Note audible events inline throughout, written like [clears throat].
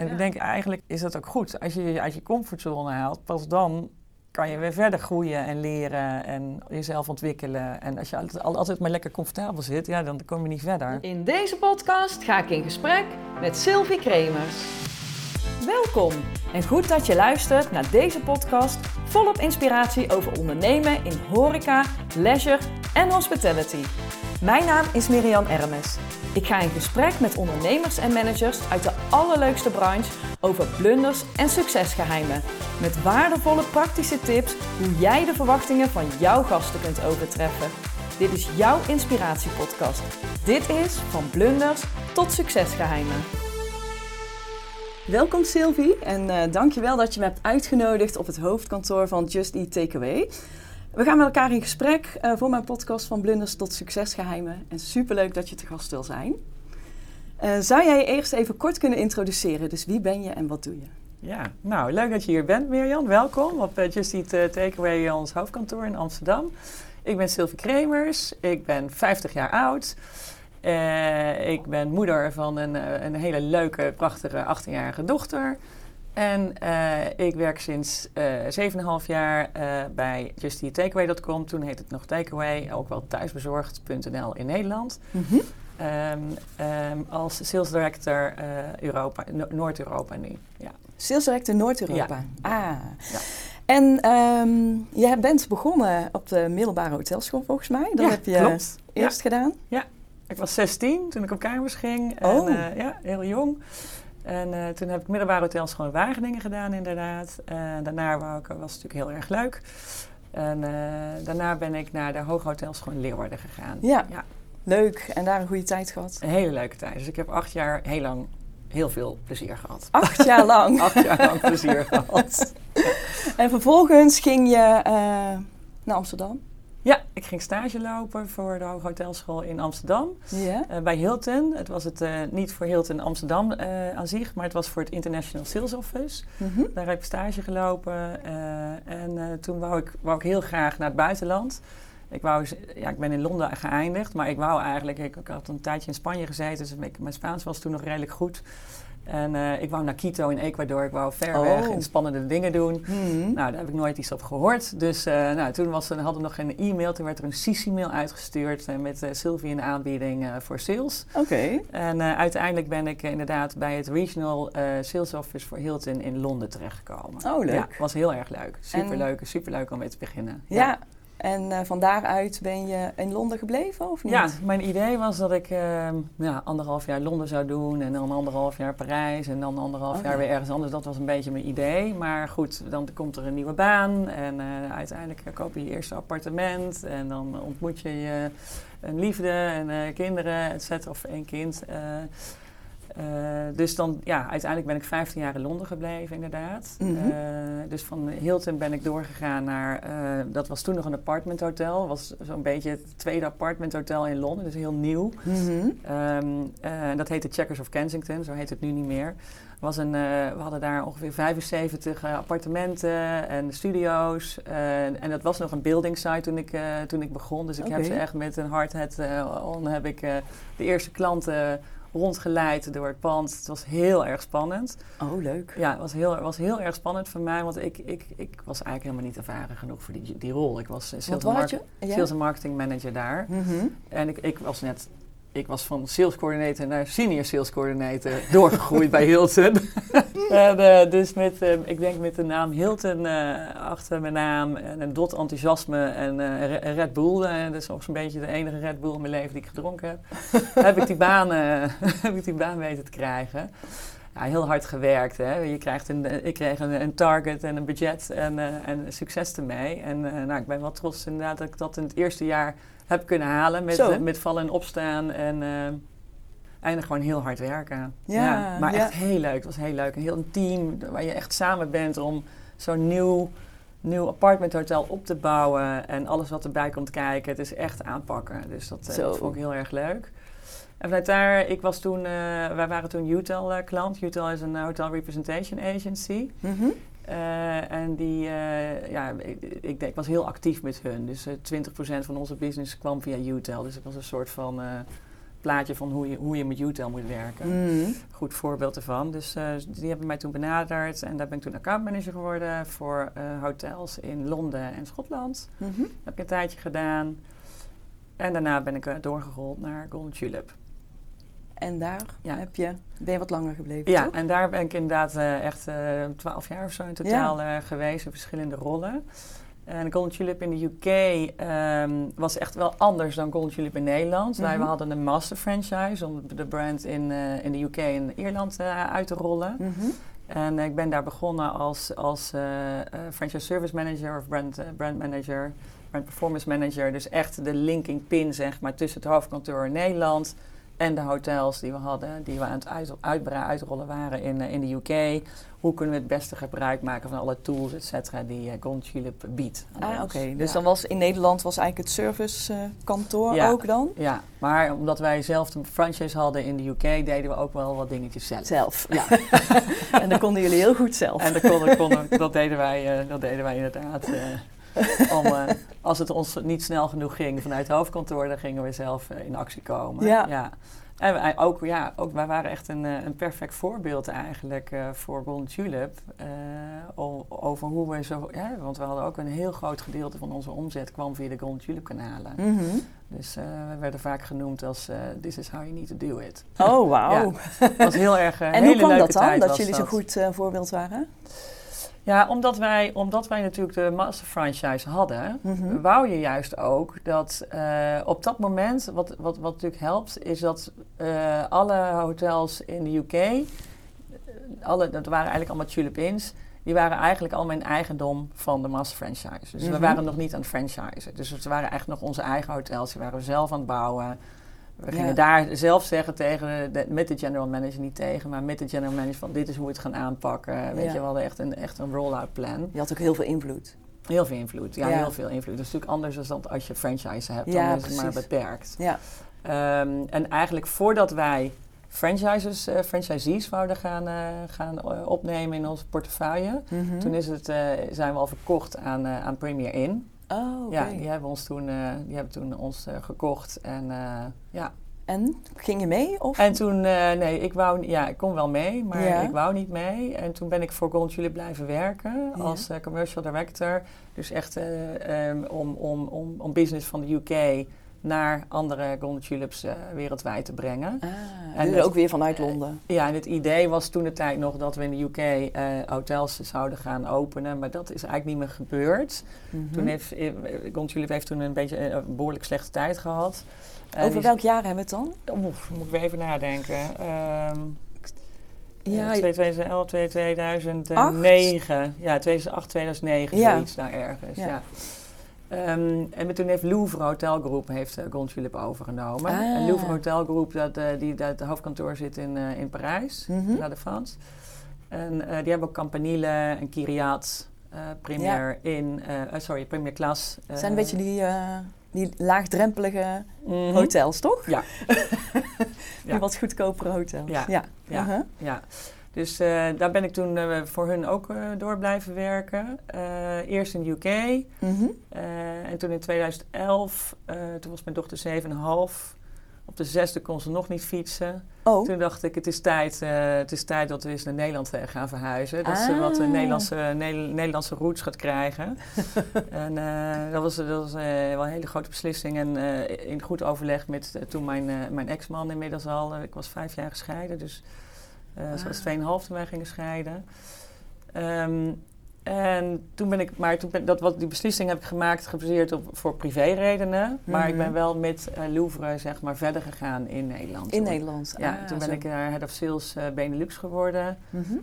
En Ja. ik denk eigenlijk is dat ook goed. Als je je uit je comfortzone haalt, pas dan kan je weer verder groeien en leren en jezelf ontwikkelen. En als je altijd, altijd maar lekker comfortabel zit, ja, dan kom je niet verder. In deze podcast ga ik in gesprek met Sylvie Kremers. Welkom en goed dat je luistert naar deze podcast volop inspiratie over ondernemen in horeca, leisure en hospitality. Mijn naam is Miriam Ermes. Ik ga in gesprek met ondernemers en managers uit de allerleukste branche over blunders en succesgeheimen. Met waardevolle praktische tips hoe jij de verwachtingen van jouw gasten kunt overtreffen. Dit is jouw inspiratiepodcast. Dit is van blunders tot succesgeheimen. Welkom Sylvie en uh, dankjewel dat je me hebt uitgenodigd op het hoofdkantoor van Just Eat Takeaway. We gaan met elkaar in gesprek uh, voor mijn podcast van blunders tot succesgeheimen. En superleuk dat je te gast wil zijn. Uh, zou jij je eerst even kort kunnen introduceren? Dus wie ben je en wat doe je? Ja, nou leuk dat je hier bent Mirjam. Welkom op uh, Just Eat Takeaway, ons hoofdkantoor in Amsterdam. Ik ben Sylvie Kremers, ik ben 50 jaar oud. Ik ben moeder van een, een hele leuke, prachtige 18-jarige dochter. En uh, ik werk sinds 7,5 jaar bij JustEatTakeaway.com. Toen heette het nog Takeaway, ook wel thuisbezorgd.nl in Nederland. Mm -hmm. um, um, als sales director Europa, no Noord-Europa nu. Ja. Sales director Noord-Europa. Ja. Ah. Ja. En um, je bent begonnen op de middelbare hotelschool volgens mij. Dat ja, heb je klopt. eerst gedaan. Ja, ik was 16 toen ik op kamers ging. Oh. En, uh, ja, heel jong. En uh, toen heb ik middelbare hotelschool in Wageningen gedaan inderdaad. En daarna wou ik, was het natuurlijk heel erg leuk. En uh, daarna ben ik naar de Hooghotelschool in Leeuwarden gegaan. Ja. ja, leuk. En daar een goede tijd gehad. Een hele leuke tijd. Dus ik heb acht jaar heel lang heel veel plezier gehad. Acht jaar lang? [laughs] acht jaar lang plezier [laughs] gehad. En vervolgens ging je naar Amsterdam? Ja, ik ging stage lopen voor de Hooghotelschool in Amsterdam. Uh, bij Hilton. Het was het uh, niet voor Hilton Amsterdam uh, aan zich, maar het was voor het International Sales Office. Mm -hmm. Daar heb ik stage gelopen. en toen wou ik, wou ik heel graag naar het buitenland. Ik, wou, ja, ik ben in Londen geëindigd, maar ik wou eigenlijk... Ik, ik had een tijdje in Spanje gezeten, dus ik, mijn Spaans was toen nog redelijk goed. En uh, ik wou naar Quito in Ecuador. Ik wou ver oh. weg en spannende dingen doen. Mm -hmm. Nou, daar heb ik nooit iets op gehoord. Dus uh, nou, toen was hadden we nog geen e-mail. Toen werd er een CC-mail uitgestuurd uh, met Sylvie een aanbieding voor sales. Oké. Okay. En uiteindelijk ben ik inderdaad bij het Regional Sales Office voor Hilton in Londen terechtgekomen. Oh, leuk. Ja, was heel erg leuk. Superleuk, en... superleuk om mee te beginnen. Ja. ja. En uh, van daaruit ben je in Londen gebleven of niet? Ja, mijn idee was dat ik uh, ja, anderhalf jaar Londen zou doen en dan anderhalf jaar Parijs en dan anderhalf Oh, jaar ja. weer ergens anders. Dat was een beetje mijn idee. Maar goed, dan komt er een nieuwe baan en uh, uiteindelijk koop je je eerste appartement en dan ontmoet je je een liefde en eh, kinderen, et cetera, of één kind. Uh, uh, dus dan, ja, uiteindelijk ben ik 15 jaar in Londen gebleven, inderdaad. Mhm. Uh, dus van Hilton ben ik doorgegaan naar, uh, dat was toen nog een apartmenthotel. was zo'n beetje het tweede apartmenthotel in Londen, dus heel nieuw. Um, dat heette Checkers of Kensington, zo heet het nu niet meer. Was een, we hadden daar ongeveer 75 appartementen en studio's. en dat was nog een building site toen ik, toen ik begon. Dus ik heb ze echt met een hard hat on, heb ik de eerste klanten rondgeleid door het pand. Het was heel erg spannend. Oh, leuk. Ja, het was heel, was heel erg spannend voor mij, want ik, ik, ik was eigenlijk helemaal niet ervaren genoeg voor die, die rol. Ik was sales, en? Ja? sales en marketing manager daar. Mm -hmm. En ik, ik was net, ik was van sales coordinator naar senior sales coordinator [laughs] doorgegroeid bij Hilton. [laughs] en, uh, dus met, uh, ik denk met de naam Hilton uh, achter mijn naam en een dot enthousiasme en Red Bull. dat is nog zo'n beetje de enige Red Bull in mijn leven die ik gedronken heb. [laughs] heb ik die baan, heb ik die baan weten te krijgen. Ja, heel hard gewerkt. Hè. Je krijgt een, ik kreeg een, een target en een budget en, en succes ermee. En nou, ik ben wel trots inderdaad dat ik dat in het eerste jaar heb kunnen halen met, uh, met vallen en opstaan en uh, eindig gewoon heel hard werken. Ja, ja maar echt heel leuk. Het was heel leuk. Een heel team waar je echt samen bent om zo'n nieuw, nieuw apartmenthotel op te bouwen en alles wat erbij komt kijken. Het is echt aanpakken. Dus dat, uh, dat vond ik heel erg leuk. En vanuit daar, ik was toen, wij waren toen UTEL klant. UTEL is een Hotel Representation Agency. Mm -hmm. Uh, en die, uh, ja, ik, ik, ik, was heel actief met hun. Dus uh, 20% van onze business kwam via UTEL. Dus ik was een soort van plaatje van hoe je, hoe je met UTEL moet werken. Mhm. Goed voorbeeld ervan. Dus eh, die hebben mij toen benaderd en daar ben ik toen accountmanager geworden voor eh, hotels in Londen en Schotland. Mhm. Dat heb ik een tijdje gedaan. En daarna ben ik eh, doorgerold naar Golden Tulip. En daar Ja. heb je, ben je wat langer gebleven, Ja, toch? en daar ben ik inderdaad eh, echt twaalf jaar of zo in totaal eh, geweest in verschillende rollen. En Golden Tulip in de UK ehm, was echt wel anders dan Golden Tulip in Nederland. Wij Mhm. hadden een master franchise om de brand in, eh, in de UK en Ierland eh, uit te rollen. Mhm. En ik ben daar begonnen als, als eh, eh, franchise service manager of brand, eh, brand manager, brand performance manager. Dus echt de linking pin zeg maar, tussen het hoofdkantoor in Nederland en de hotels die we hadden, die we aan het uit, uitbreiden, uitrollen waren in, eh, in de UK. Hoe kunnen we het beste gebruik maken van alle tools, et cetera, die uh, biedt. Ah, oké. Dus Ja. dan was in Nederland was eigenlijk het servicekantoor Ja. ook dan? Ja, maar omdat wij zelf de franchise hadden in de UK, deden we ook wel wat dingetjes zelf. Zelf. Ja. [laughs] en dat konden jullie heel goed zelf. En dat, konden, konden- dat, deden wij, eh, dat deden wij inderdaad. eh, [laughs] om, eh, als het ons niet snel genoeg ging vanuit het hoofdkantoor, dan gingen we zelf eh, in actie komen. Ja. En wij, ook, ja, ook, wij waren echt een, eh, een perfect voorbeeld eigenlijk voor Golden Tulip. over hoe we zo... Ja, want we hadden ook een heel groot gedeelte van onze omzet kwam via de Golden Tulip kanalen. Mhm. Dus we werden vaak genoemd als this is how you need to do it. Oh, wauw. Het was heel erg eh, En hele hoe kwam dat dan, dat jullie zo dat. goed voorbeeld waren? Ja, omdat wij, omdat wij natuurlijk de master franchise hadden, Mhm. wou je juist ook dat eh, op dat moment, wat, wat, wat natuurlijk helpt, is dat eh, alle hotels in de UK, eh, alle, dat waren eigenlijk allemaal Tulip Inns, die waren eigenlijk allemaal in eigendom van de master franchise. Dus we Mhm. waren nog niet aan het franchisen. Dus het waren eigenlijk nog onze eigen hotels, die waren we zelf aan het bouwen. We gingen Ja. daar zelf zeggen tegen, de, met de general manager, niet tegen, maar met de general manager van dit is hoe we het gaan aanpakken. Weet Ja. je, we hadden echt een, echt een roll-out plan. Je had ook heel veel invloed. Heel veel invloed, ja, Ja. heel veel invloed. Dat is natuurlijk anders dan als je franchise hebt, dan is het maar beperkt. Ja. Ehm, en eigenlijk voordat wij franchises, eh, franchisees wouden gaan, eh, gaan eh, opnemen in onze portefeuille, Mhm. toen is het, zijn we al verkocht aan, aan Premier Inn. Oh. Ja, die hebben, ons toen, eh, die hebben toen ons eh, gekocht. En, eh, ja. En, ging je mee? Of? en toen, nee, ik wou, ja, ik kon wel mee, maar Ja. ik wou niet mee. En toen ben ik voor Golden Tulip blijven werken Ja. als commercial director. Dus echt eh, ehm, om, om, om, om business van de UK naar andere Golden Tulips eh, wereldwijd te brengen. Ah, En dus het- ook weer vanuit Londen. Ja, en het idee was toen de tijd nog dat we in de UK eh, hotels zouden gaan openen, maar dat is eigenlijk niet meer gebeurd. Mhm. Toen heeft, eh, Golden Tulip heeft toen een beetje eh, een behoorlijk slechte tijd gehad. Over welk jaar hebben we het dan? Oef, moet ik weer even nadenken. Ehm Ja, ja, 2011, 2009. Ja, 2008, 2009, Ja. zoiets daar ergens. Ja. Ja. Ehm, en toen heeft Louvre Hotel Group heeft uh, Golden Tulip overgenomen. Ah. En Louvre Hotel Group, dat, eh, die, dat de hoofdkantoor zit in, eh, in Parijs, Mhm. La Défense. En eh, die hebben ook Campanile en Kyriat, eh Premier in, eh, eh, sorry, Premier Class. Het zijn een beetje die, eh, die laagdrempelige Mhm. hotels, toch? Ja. [laughs] Die Ja. wat goedkopere hotels. Ja. ja. Ja. Uh-huh. Ja, dus eh, daar ben ik toen eh, voor hun ook eh, door blijven werken. Eerst in de UK Mhm. en toen in 2011, eh, toen was mijn dochter 7,5. Op de zesde kon ze nog niet fietsen. Oh, Toen dacht ik, het is tijd, het is tijd dat we eens naar Nederland gaan verhuizen. Dat ze wat Ah. Nederlandse, Neder- Nederlandse roots gaat krijgen. [laughs] en dat was, dat was wel een hele grote beslissing. En in goed overleg met toen mijn, mijn ex-man inmiddels al. ik was vijf jaar gescheiden, dus was Ah. 2,5 toen wij gingen scheiden. Ehm, en toen ben ik, maar toen ben, dat, wat, die beslissing heb ik gemaakt gebaseerd op voor privéredenen. Maar ik ben Mhm. wel met eh, Louvre zeg maar verder gegaan in Nederland. in. Nederland. Ja, Ah, toen ben zo. ik daar head of sales Benelux geworden Mhm.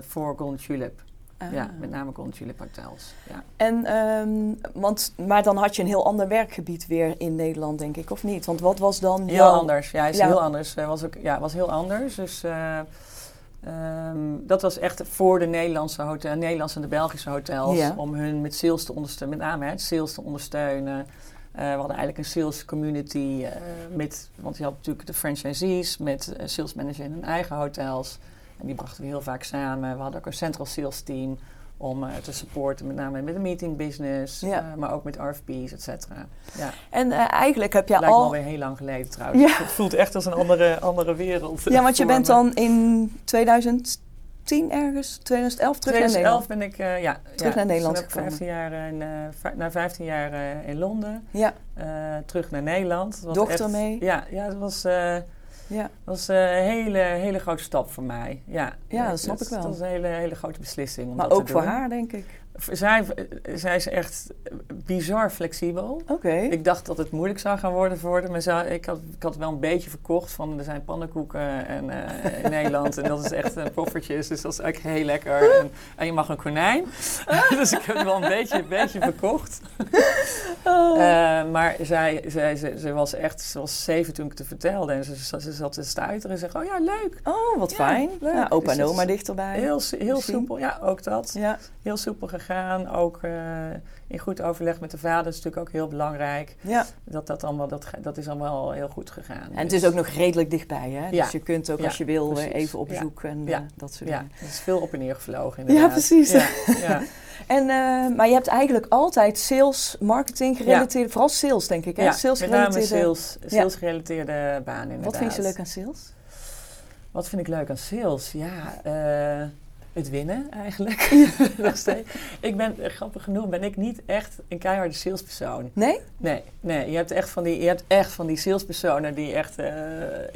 voor Golden Tulip. Ah. Ja, met name Tulip hotels. Ja. En, ehm, want, maar dan had je een heel ander werkgebied weer in Nederland, denk ik, of niet? Want wat was dan Heel jouw- anders. Ja, is Ja. heel anders. Eh, was ook, ja, was heel anders. Dus eh, ehm, dat was echt voor de Nederlandse, hotel, Nederlandse en de Belgische hotels. Ja. Om hun met sales te ondersteunen, met name hè, sales te ondersteunen. Eh, we hadden eigenlijk een sales community met, want je had natuurlijk de franchisees met sales manager in hun eigen hotels. En die brachten we heel vaak samen. We hadden ook een central sales team om eh, te supporten, met name met de meeting business, Ja. eh, maar ook met RFP's, et cetera. Ja, En eh, eigenlijk heb je lijkt me al... alweer heel lang geleden trouwens. Ja. Het voelt echt als een andere, andere wereld. Ja, want je bent me. dan in 2010 ergens, 2011 terug naar 2011 Nederland. ben ik, ja, Terug naar Nederland dus toen heb ik gekomen. 15 jaar in, na 15 jaar in Londen, Ja, terug naar Nederland. Dochter echt- mee? Ja, ja, het was, ja. was eh, een hele, hele grote stap voor mij. Ja, Ja, dat snap ik wel. Het was een hele, hele grote beslissing om maar dat ook te voor haar, denk ik. Zij, zij is echt bizar flexibel. Oké. Ik dacht dat het moeilijk zou gaan worden voor haar. Maar zij- ik, had, ik had wel een beetje verkocht van er zijn pannenkoeken en, eh, in Nederland. En dat is echt een poffertjes. Dus dat is eigenlijk heel lekker. En, en je mag een konijn. [laughs] dus ik heb het wel een beetje, een beetje verkocht. Oh. Eh, maar zij, zij, ze, ze was echt, ze was zeven toen ik het vertelde. En ze, ze, ze zat te stuiteren en zei, oh ja, leuk. Oh, wat Ja, fijn. leuk. Ja, opa Dus en oma dichterbij. Heel, heel soepel, ja, ook dat. Ja, Heel soepel gegaan. Ook eh, in goed overleg met de vader. Is natuurlijk ook heel belangrijk. ja. Dat, dat, allemaal, dat, dat is allemaal heel goed gegaan. En het is ook nog redelijk dichtbij, hè? Ja. Dus je kunt ook Ja, als je wil eh, precies. even op Ja. bezoek en Ja. eh, dat soort Ja, dingen. het is veel op en neer gevlogen Ja, inderdaad. precies. Ja, ja. [laughs] En, maar je hebt eigenlijk altijd sales, marketing gerelateerde, vooral sales denk ik, hè? Ja, sales met name gerelateerde. sales, sales gerelateerde banen inderdaad. Wat vind je leuk aan sales? Wat vind ik leuk aan sales? Ja, het winnen eigenlijk. [laughs] Nog steeds. Ik ben, eh, grappig genoeg, ben ik niet echt een keiharde salespersoon. Nee? Nee, nee. Je hebt echt van die, je hebt echt van die salespersonen die echt eh,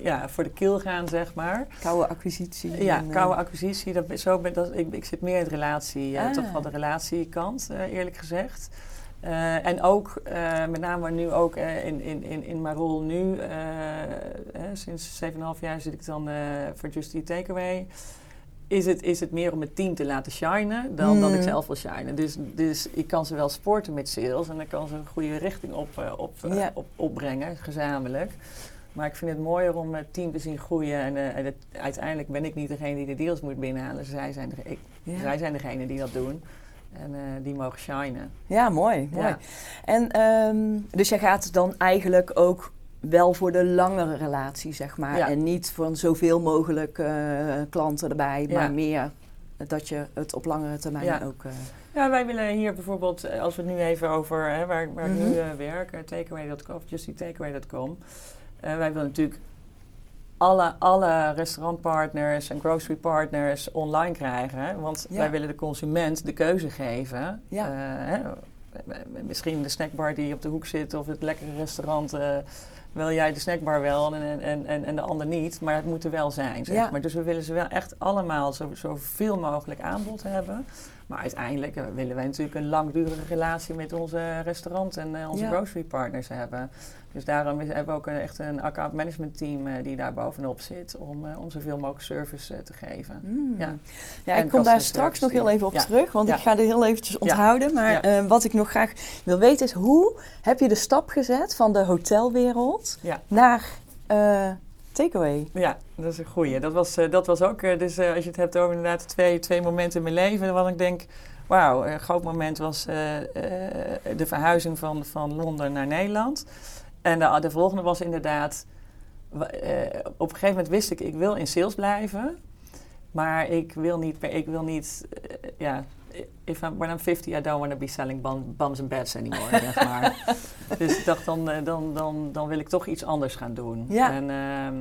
ja, voor de kill gaan, zeg maar. Koude acquisitie. Ja, en, eh, koude acquisitie. Dat, zo ben, dat, ik, ik zit meer in de relatie, Ah. toch wel de relatiekant, eh, eerlijk gezegd. En ook, met name nu ook in, in, in, in mijn rol nu, sinds 7,5 jaar zit ik dan voor Just Eat Takeaway. Is het, is het meer om het team te laten shinen dan dat ik Mm. zelf wil shinen. Dus, dus ik kan ze wel sporten met sales en dan kan ze een goede richting op, eh, op, eh, op, opbrengen, gezamenlijk. Maar ik vind het mooier om het team te zien groeien. En, eh, en het- uiteindelijk ben ik niet degene die de deals moet binnenhalen. Zij zijn, de, ik, zij zijn degene die dat doen. En die mogen shinen. Ja, mooi. mooi. Ja. En ehm, dus jij gaat dan eigenlijk ook wel voor de langere relatie, zeg maar. Ja. En niet van zoveel mogelijk eh, klanten erbij, Ja. maar meer dat je het op langere termijn Ja. ook... eh, Ja, wij willen hier bijvoorbeeld, eh, als we het nu even over hè, waar, waar ik Mhm. nu eh, werk, takeaway.com of justytakeaway.com. eh wij willen natuurlijk alle, alle restaurantpartners en grocery partners online krijgen. hè, Want wij willen de consument de keuze geven. Ja. Hè, misschien de snackbar die op de hoek zit of het lekkere restaurant. Wil jij de snackbar wel en, en, en, en de ander niet, maar het moet er wel zijn. Zeg Ja. maar. Dus we willen ze wel echt allemaal zo, zoveel mogelijk aanbod hebben. Maar uiteindelijk eh, willen wij natuurlijk een langdurige relatie met onze restaurant en eh, onze grocery partners hebben. Dus daarom is- hebben we ook een, echt een account management team eh, die daar bovenop zit om, eh, om zoveel mogelijk service eh, te geven. Mm. Ja. Ja, ik kom daar straks nog heel even op Ja. terug, want Ja. ik ga er heel eventjes onthouden. Maar wat ik nog graag wil weten is, hoe heb je de stap gezet van de hotelwereld naar takeaway? Ja, dat is een goeie. Dat was, dat was ook, dus als je het hebt over inderdaad twee, twee momenten in mijn leven, waarvan ik denk, wauw, een groot moment was de verhuizing van, van Londen naar Nederland. En de, de volgende was inderdaad, eh, op een gegeven moment wist ik, ik wil in sales blijven, maar ik wil niet, ik wil niet, eh, ja, if I'm, when I'm 50, I don't want to be selling bum, bums and beds anymore, zeg maar. [laughs] Dus ik dacht, dan, eh, dan, dan, dan wil ik toch iets anders gaan doen. Ja. En ehm,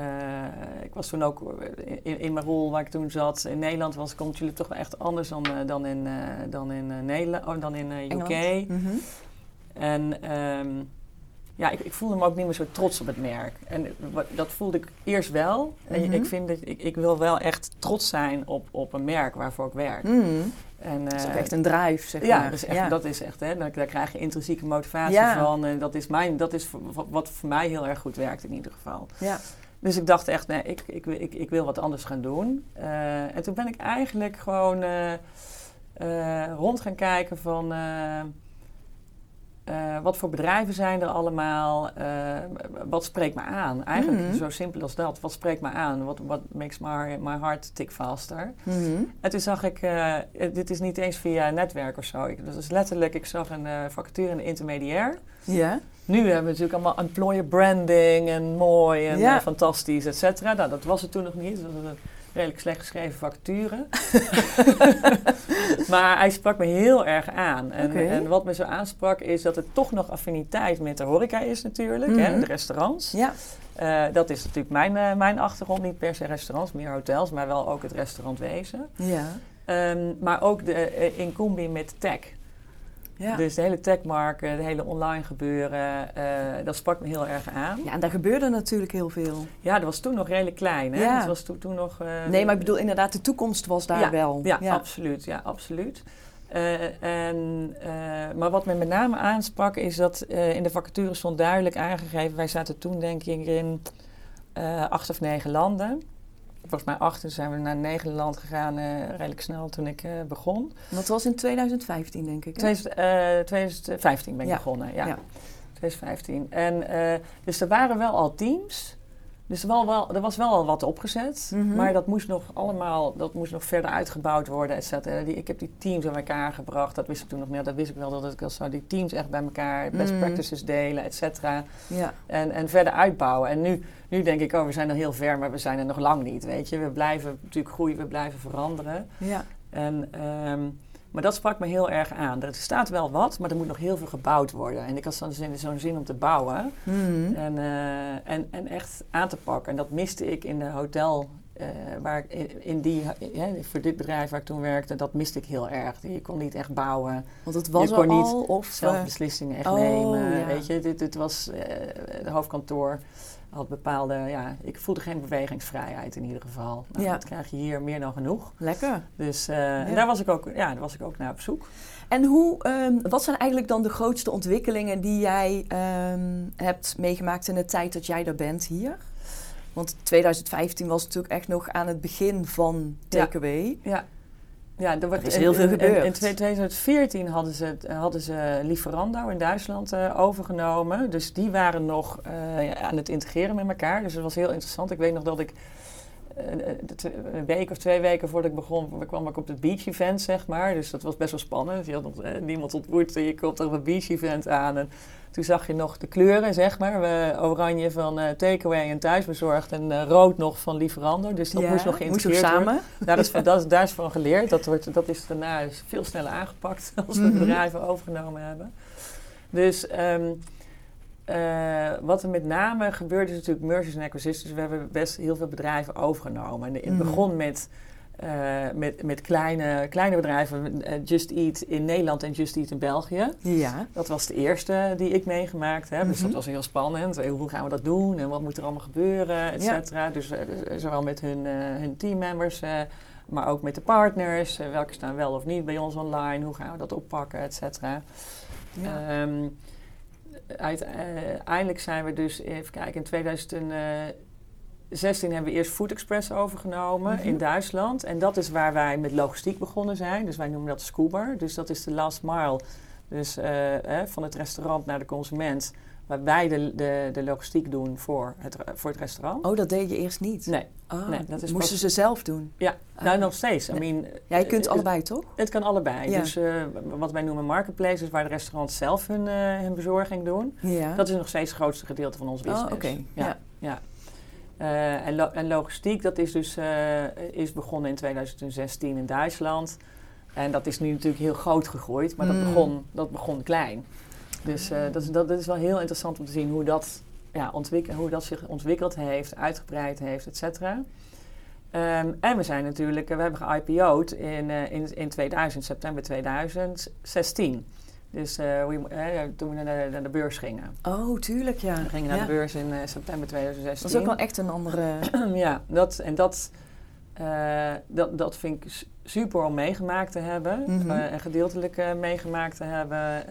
eh, ik was toen ook in, in mijn rol waar ik toen zat in Nederland, was natuurlijk toch wel echt anders dan, dan in, dan in Nederland, oh, dan in UK. Mhm. En ehm, ja, ik, ik voelde me ook niet meer zo trots op het merk. En wat- dat voelde ik eerst wel. En Mhm. ik vind dat ik, ik wil wel echt trots zijn op, op een merk waarvoor ik werk. Mm. En, Dat is ook eh, echt een drive, zeg ja, maar. dat is echt, dat is echt hè, daar, daar krijg je intrinsieke motivatie Ja. van. En dat is, mijn, dat is wat, wat voor mij heel erg goed werkt in ieder geval. ja. Dus ik dacht echt, nee, ik, ik, ik, ik wil wat anders gaan doen. Eh, en toen ben ik eigenlijk gewoon eh, rond gaan kijken van... eh, wat voor bedrijven zijn er allemaal? Eh, wat spreekt me aan? Eigenlijk Mhm. zo simpel als dat. Wat spreekt me aan? Wat what makes my, my heart tick faster? Mhm. En toen zag ik, eh, dit is niet eens via netwerk of zo. Ik, dat is letterlijk, ik zag een vacature in de intermediair. Ja. Nu hebben we natuurlijk allemaal employer branding en mooi en fantastisch, et cetera. Nou, dat was het toen nog niet. Een redelijk slecht geschreven vacature. [laughs] [laughs] maar hij sprak me heel erg aan. En, en wat me zo aansprak is dat er toch nog affiniteit met de horeca is natuurlijk. hè, Mhm. de restaurants. Ja. Eh, dat is natuurlijk mijn, eh, mijn achtergrond. Niet per se restaurants, meer hotels. Maar wel ook het restaurantwezen. Ja. Ehm, maar ook de, eh, in combi met tech. Ja. Dus de hele techmarkt, de hele online gebeuren, eh, dat sprak me heel erg aan. ja, en daar gebeurde natuurlijk heel veel. Ja, dat was toen nog redelijk klein. Hè? Ja. Het was toen, toen nog... eh, Nee, maar ik bedoel inderdaad, de toekomst was daar ja, wel. Ja, absoluut. Ja, absoluut. Eh, en, eh, maar wat me met name aansprak is dat eh, in de vacature stond duidelijk aangegeven... wij zaten toen denk ik in eh, acht of negen landen. Volgens mij acht, toen zijn we naar Nederland gegaan eh, redelijk snel toen ik eh, begon. Dat was in 2015, denk ik. hè? 2000, eh, 2015 ben ik Ja. begonnen, ja. Ja. 2015. En, dus er waren wel al teams. Dus wel, wel, er was wel al wat opgezet. Mhm. Maar dat moest nog allemaal dat moest nog verder uitgebouwd worden, et cetera. Die, ik heb die teams aan elkaar gebracht. Dat wist ik toen nog niet. Dat wist ik wel dat ik al zou die teams echt bij elkaar best Mhm. practices delen, et cetera. Ja. En, en verder uitbouwen. En nu, nu denk ik, oh, we zijn er heel ver, maar we zijn er nog lang niet. Weet je, we blijven natuurlijk groeien, we blijven veranderen. Ja. En, ehm, maar dat sprak me heel erg aan. Er staat wel wat, maar er moet nog heel veel gebouwd worden. En ik had zo'n zin, zo'n zin om te bouwen Mhm. en, eh, en, en echt aan te pakken. En dat miste ik in de hotel, eh, waar ik in, die, ja, voor dit bedrijf waar ik toen werkde, dat miste ik heel erg. Je kon niet echt bouwen, Want het was Je kon niet al, of... zelf eh, beslissingen echt oh, nemen. ja. Weet je, dit, dit was eh het hoofdkantoor. Had bepaalde, ja, ik voelde geen bewegingsvrijheid in ieder geval. Nou, Ja. Dat krijg je hier meer dan genoeg. Lekker. Dus eh, en daar was ik ook, ja, daar was ik ook naar op zoek. En hoe, ehm, wat zijn eigenlijk dan de grootste ontwikkelingen die jij ehm, hebt meegemaakt in de tijd dat jij er bent hier? Want 2015 was natuurlijk echt nog aan het begin van takeaway. Ja. Ja, er, wordt, Er is heel veel in- in- gebeurd. In, 2014 hadden ze, hadden ze Lieferando in Duitsland eh, overgenomen. Dus die waren nog eh, aan het integreren met elkaar. Dus dat was heel interessant. Ik weet nog dat ik eh, eh, de twe- een week of twee weken voordat ik begon, kwam ik op het beach event, zeg maar. Dus dat was best wel spannend. Je had nog eh, niemand ontmoet en je komt op een beach event aan. En toen zag je nog de kleuren, zeg maar. We, oranje van eh takeaway en thuisbezorgd en eh, rood nog van Lieferando. Dus dat Ja, moest nog moest geïntegreerd worden. samen. Daar is, van, [laughs] dat, daar is van geleerd. Dat, wordt, dat is daarna veel sneller aangepakt [laughs] als we Mhm. bedrijven overgenomen hebben. Dus ehm, eh, wat er met name gebeurt is natuurlijk mergers en acquisitions. We hebben best heel veel bedrijven overgenomen. En het Mhm. begon met, eh, met, met kleine, kleine bedrijven. eh, Just Eat in Nederland en Just Eat in België. Ja. Dat was de eerste die ik meegemaakt heb. Dus Mhm. dat was heel spannend. Hoe gaan we dat doen en wat moet er allemaal gebeuren, et cetera. Dus dus zowel met hun, hun teammembers, maar ook met de partners. Welke staan wel of niet bij ons online? Hoe gaan we dat oppakken, et cetera. Ja. Ehm, uiteindelijk zijn we dus, even kijken, in 2016 hebben we eerst Food Express overgenomen Mhm. in Duitsland. En dat is waar wij met logistiek begonnen zijn. Dus wij noemen dat Scuba. Dus dat is de last mile. Dus eh, eh, van het restaurant naar de consument. Waar wij de, de, de logistiek doen voor het, voor het restaurant. Oh, dat deed je eerst niet? Nee, Oh, nee, dat is moesten pas- ze zelf doen? ja, Ah. nou nog steeds. I mean, Ja, je kunt allebei, toch? het kan allebei. Ja. Dus eh, wat wij noemen marketplaces, waar de restaurants zelf hun, eh, hun bezorging doen. Ja. Dat is nog steeds het grootste gedeelte van ons Oh, business. oké. Ja. Ja. ja. Eh, en, lo- en logistiek, dat is dus is begonnen in 2016 in Duitsland. En dat is nu natuurlijk heel groot gegroeid, maar dat, Mm. begon, dat begon klein. Dus eh, dat, is, dat, dat is wel heel interessant om te zien hoe dat, ja, hoe dat zich ontwikkeld heeft, uitgebreid heeft, et cetera. Ehm, en we zijn natuurlijk, eh, we hebben ge-IPO'd in, eh, in, in 2000, september 2016. Dus we, eh, toen we naar de, naar de beurs gingen. Oh, tuurlijk, ja. We gingen naar Ja. de beurs in september 2016. Dat is ook wel echt een andere... [clears throat] ja, dat, en dat, dat, dat vind ik super om meegemaakt te hebben. Mhm. en gedeeltelijk meegemaakt te hebben.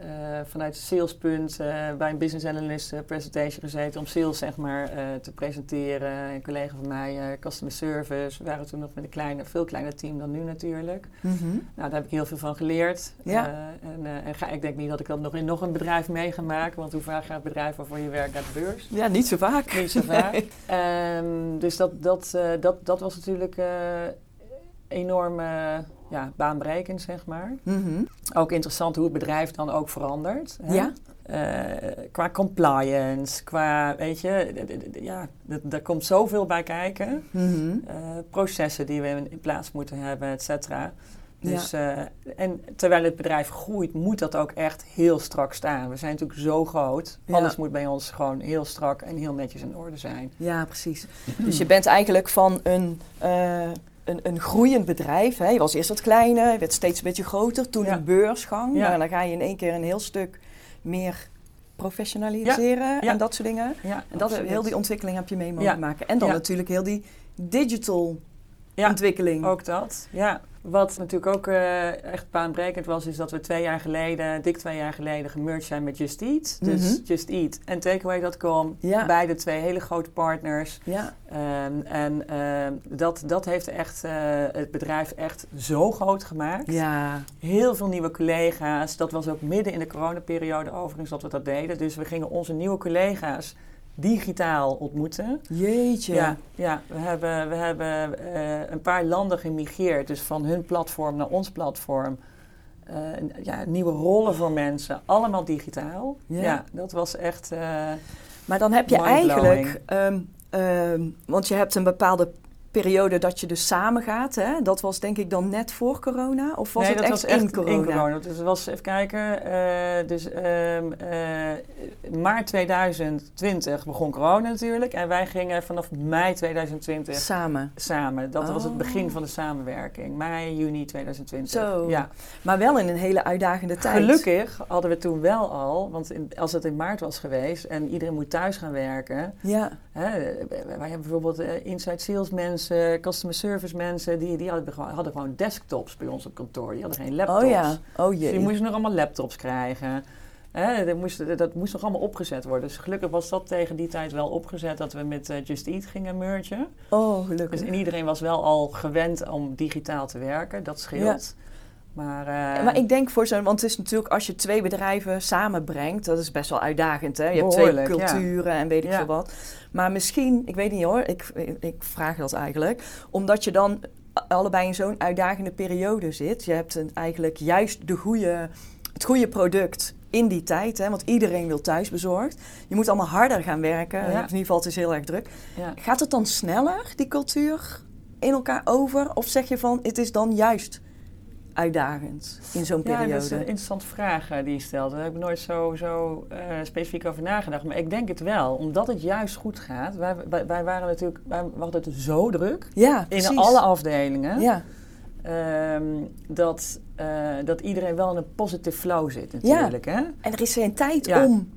Eh, vanuit het salespunt eh, bij een business analyst eh, presentation gezeten om sales zeg maar te presenteren. Een collega van mij, customer service. We waren toen nog met een kleine, veel kleiner team dan nu natuurlijk. Mhm. Nou, daar heb ik heel veel van geleerd. Ja. En en ga, ik denk niet dat ik dat nog in nog een bedrijf mee ga maken. Want hoe vaak gaat het bedrijf waarvoor je werkt naar de beurs? Ja, niet zo vaak. Niet zo vaak. [laughs] Ehm, dus dat, dat, dat, dat was natuurlijk... enorm ja, baanbrekend, zeg maar. Mhm. Ook interessant hoe het bedrijf dan ook verandert. hè. Ja. Eh, qua compliance, qua, weet je, ja, d- er komt zoveel bij kijken. Mhm. Eh, processen die we in, plaats moeten hebben, et cetera. Dus, eh, en terwijl het bedrijf groeit, moet dat ook echt heel strak staan. We zijn natuurlijk zo groot. Ja. Alles moet bij ons gewoon heel strak en heel netjes in orde zijn. Ja, precies. [clears throat] Dus je bent eigenlijk van een, een, een groeiend bedrijf. Hè? Je was eerst wat kleiner, je werd steeds een beetje groter. Toen Ja. een beursgang. Ja. Nou, dan ga je in één keer een heel stuk meer professionaliseren Ja, en dat soort dingen. Ja, En dat, absoluut. heel die ontwikkeling heb je mee mogen Ja. maken. En dan natuurlijk heel die digital ontwikkeling. Ook dat, ja. Wat natuurlijk ook eh, echt baanbrekend was, is dat we twee jaar geleden, dik twee jaar geleden, gemerged zijn met Just Eat. Dus Mhm. Just Eat en Takeaway.com, Ja. beide twee hele grote partners. Ja, Ehm, en ehm, dat, dat heeft echt, eh, het bedrijf echt zo groot gemaakt. ja, Heel veel nieuwe collega's. Dat was ook midden in de coronaperiode overigens dat we dat deden. Dus we gingen onze nieuwe collega's digitaal ontmoeten. jeetje. Ja, ja we hebben, we hebben eh, een paar landen gemigreerd. Dus van hun platform naar ons platform. Eh, ja, nieuwe rollen voor mensen. Allemaal digitaal. Ja. Ja, dat was echt... eh, Maar dan heb je eigenlijk, ehm, ehm, want je hebt een bepaalde periode dat je dus samen gaat. Hè? Dat was denk ik dan net voor corona? Of was nee, het dat echt, was echt in corona? Dus het was, even kijken, eh, dus ehm, eh, maart 2020 begon corona natuurlijk. En wij gingen vanaf mei 2020 Samen. samen. Dat was het Oh. begin van de samenwerking. Mei, juni 2020. Zo. Ja. Maar wel in een hele uitdagende tijd. Gelukkig hadden we toen wel al, want in- als het in maart was geweest en iedereen moet thuis gaan werken. Ja, Hè, wij hebben bijvoorbeeld eh, inside sales mensen, customer service mensen, die, die hadden, gewoon, hadden gewoon desktops bij ons op kantoor. Die hadden geen laptops. oh ja. Oh Dus jee. die moesten nog allemaal laptops krijgen. Hè, dat, moest, dat moest nog allemaal opgezet worden. Dus gelukkig was dat tegen die tijd wel opgezet dat we met eh, Just Eat gingen mergen. Oh, gelukkig. Dus en iedereen was wel al gewend om digitaal te werken. Dat scheelt. Maar, eh, maar ik denk voor zo'n, want het is natuurlijk als je twee bedrijven samenbrengt, dat is best wel uitdagend. Hè? Je hebt twee ja. culturen en weet ik Ja. veel wat. Maar misschien, ik weet niet hoor, ik, ik vraag dat eigenlijk, omdat je dan allebei in zo'n uitdagende periode zit. Je hebt een, eigenlijk juist de goede, het goede product in die tijd, hè? want iedereen wil thuisbezorgd. Je moet allemaal harder gaan werken. Ja. In ieder geval, het is heel erg druk. Gaat het dan sneller, die cultuur, in elkaar over? Of zeg je van, het is dan juist uitdagend in zo'n Ja, periode? dat is een interessante vraag eh, die je stelt. Daar heb ik nooit zo, zo eh, specifiek over nagedacht. Maar ik denk het wel, omdat het juist goed gaat. Wij, wij, wij waren natuurlijk, wij hadden het zo druk ja, in alle afdelingen. Ja, ehm, dat, eh, dat iedereen wel in een positive flow zit natuurlijk. Hè? en er is geen tijd Ja. om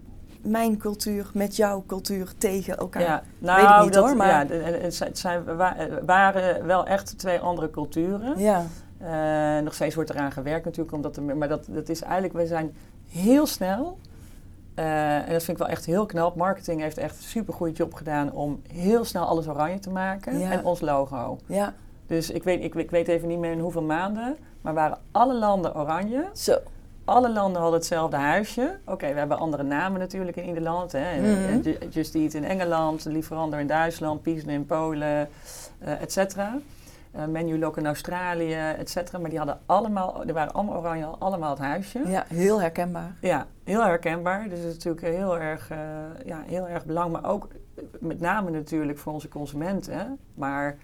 mijn cultuur met jouw cultuur tegen elkaar. Ja, Weet ik nou, niet, dat, hoor, maar- ja, het zijn- het waren wel echt twee andere culturen. Ja, Eh, nog steeds wordt eraan gewerkt natuurlijk, omdat er, maar dat, dat is eigenlijk, we zijn heel snel. eh, en dat vind ik wel echt heel knap. Marketing heeft echt een super goede job gedaan om heel snel alles oranje te maken. Ja. En ons logo. ja. Dus ik weet, ik, ik weet even niet meer in hoeveel maanden, maar waren alle landen oranje. Zo. Alle landen hadden hetzelfde huisje. Oké, we hebben andere namen natuurlijk in ieder land. Hè. Mhm. Ju- Just Eat in Engeland, Lieferando in Duitsland, Piesne in Polen, eh et cetera. Eh, Menu Loc in Australië, et cetera. Maar die hadden allemaal, die waren allemaal oranje, allemaal het huisje. Ja, heel herkenbaar. Ja, heel herkenbaar. Dus het is natuurlijk heel erg, eh, ja, heel erg belangrijk. Maar ook eh, met name natuurlijk voor onze consumenten. Maar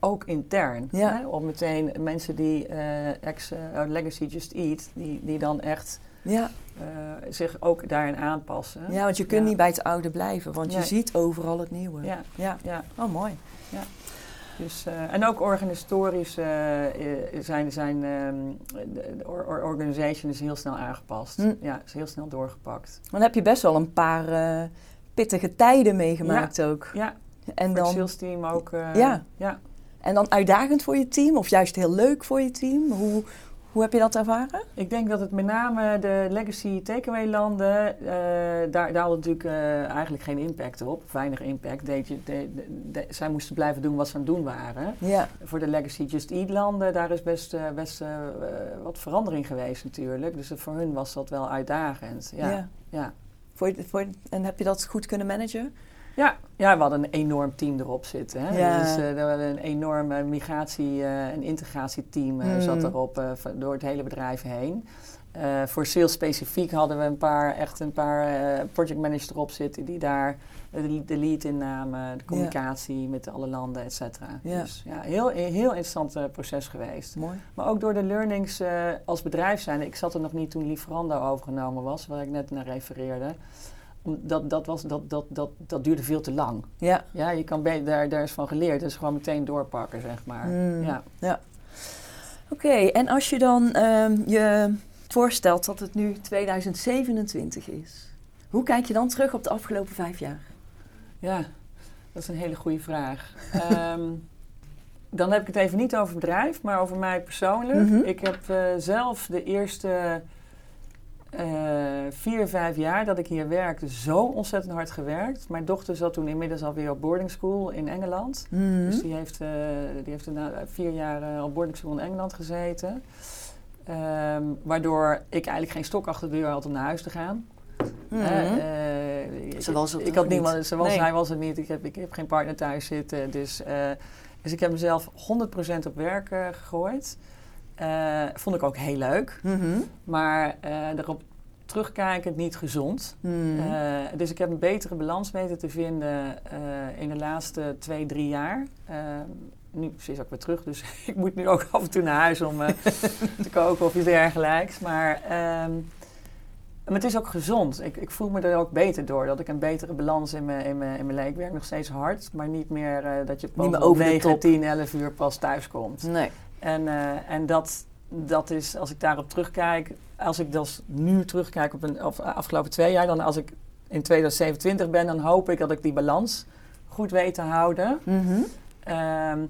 ook intern. Ja. Hè? Om meteen mensen die ex Legacy Just Eat, die, die dan echt Ja, zich ook daarin aanpassen. ja want je kunt Ja. niet bij het oude blijven, want je ziet overal het nieuwe. Ja, ja. ja. Oh, mooi. Dus, eh, en ook organisatorisch eh, zijn, zijn ehm, de, de or- or- organization is heel snel aangepast. Hm. Ja, is heel snel doorgepakt. Dan heb je best wel een paar pittige tijden meegemaakt ook. Ja, En voor het dan, sales team ook. Ja. ja. en dan uitdagend voor je team, of juist heel leuk voor je team? Hoe, hoe heb je dat ervaren? Ik denk dat het met name de legacy takeaway landen, eh, daar, daar had natuurlijk eh, eigenlijk geen impact op. Weinig impact. Deed je, de, de- de- zij moesten blijven doen wat ze aan het doen waren. Ja, Voor de legacy just eat landen, daar is best, eh, best wat verandering geweest natuurlijk. Dus voor hun was dat wel uitdagend. Ja, ja. ja. Voor, voor, en heb je dat goed kunnen managen? Ja, ja, we hadden een enorm team erop zitten. Hè? Ja. Dus, eh, we hadden een enorm migratie- eh, en integratieteam Mm. zat erop door het hele bedrijf heen. Voor sales specifiek hadden we een paar, echt een paar eh project managers erop zitten die daar de, lead in namen, de communicatie met alle landen, et cetera. Ja. Dus ja, heel, heel interessant proces geweest. Mooi. Maar ook door de learnings als bedrijf zijn. Ik zat er nog niet toen Lieferando overgenomen was, waar ik net naar refereerde. Dat, dat, was, dat, dat, dat, dat duurde veel te lang. Ja. Ja, je kan daar, daar is van geleerd. Dus gewoon meteen doorpakken, zeg maar. Mm. Ja. Oké, en als je dan ehm, je voorstelt dat het nu 2027 is, hoe kijk je dan terug op de afgelopen vijf jaar? ja, dat is een hele goede vraag. [laughs] Ehm, dan heb ik het even niet over bedrijf, maar over mij persoonlijk. Mhm. Ik heb eh, zelf de eerste vier, vijf jaar dat ik hier werkte zo ontzettend hard gewerkt. Mijn dochter zat toen inmiddels alweer op boarding school in Engeland. Mhm. Dus die heeft, eh, die heeft na vier jaar eh, op boarding school in Engeland gezeten. Ehm, waardoor ik eigenlijk geen stok achter de deur had om naar huis te gaan. Mhm. Eh, eh, Ze was het ik had niet. niemand, ze was, Nee. hij was het niet. Ik heb, ik heb geen partner thuis zitten. Dus, eh, dus ik heb mezelf 100% op werk eh, gegooid. Eh, vond ik ook heel leuk. Mhm. Maar eh erop terugkijkend niet gezond. Mhm. Eh, dus ik heb een betere balans weten te vinden eh, in de laatste twee, drie jaar. Eh, nu ze is ook weer terug, dus [laughs] ik moet nu ook af en toe naar huis om eh, [laughs] te koken of iets dergelijks. Maar, ehm, maar het is ook gezond. Ik, ik voel me er ook beter door. Dat ik een betere balans in mijn, in mijn, in mijn leven. Ik werk nog steeds hard, maar niet meer eh, dat je de 9, top. 10, 11 uur pas thuis komt. Nee. En, eh, en dat, dat is, als ik daarop terugkijk, als ik dus nu terugkijk op de afgelopen twee jaar, dan als ik in 2027 ben, dan hoop ik dat ik die balans goed weet te houden. Mhm. Ehm,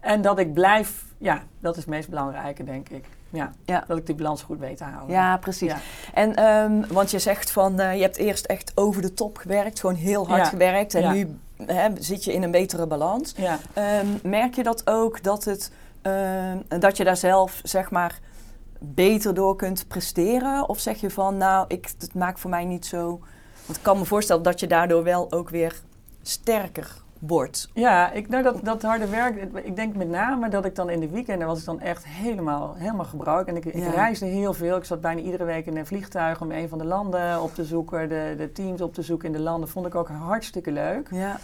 en dat ik blijf, ja, dat is het meest belangrijke, denk ik. Ja, Ja. dat ik die balans goed weet te houden. Ja, precies. Ja. En ehm, want je zegt van eh, je hebt eerst echt over de top gewerkt, gewoon heel hard Ja. gewerkt en nu hè, zit je in een betere balans. Ehm, merk je dat ook dat, het, ehm, dat je daar zelf zeg maar beter door kunt presteren? Of zeg je van nou, ik, het maakt voor mij niet zo. Want ik kan me voorstellen dat je daardoor wel ook weer sterker Ja, ik, nou, dat, dat harde werk, ik- ik denk met name dat ik dan in de weekenden was ik dan echt helemaal, helemaal gebruikt. En ik, ik Ja. reisde heel veel. Ik zat bijna iedere week in een vliegtuig om een van de landen op te zoeken, de, de teams op te zoeken in de landen. Vond ik ook hartstikke leuk. Ja,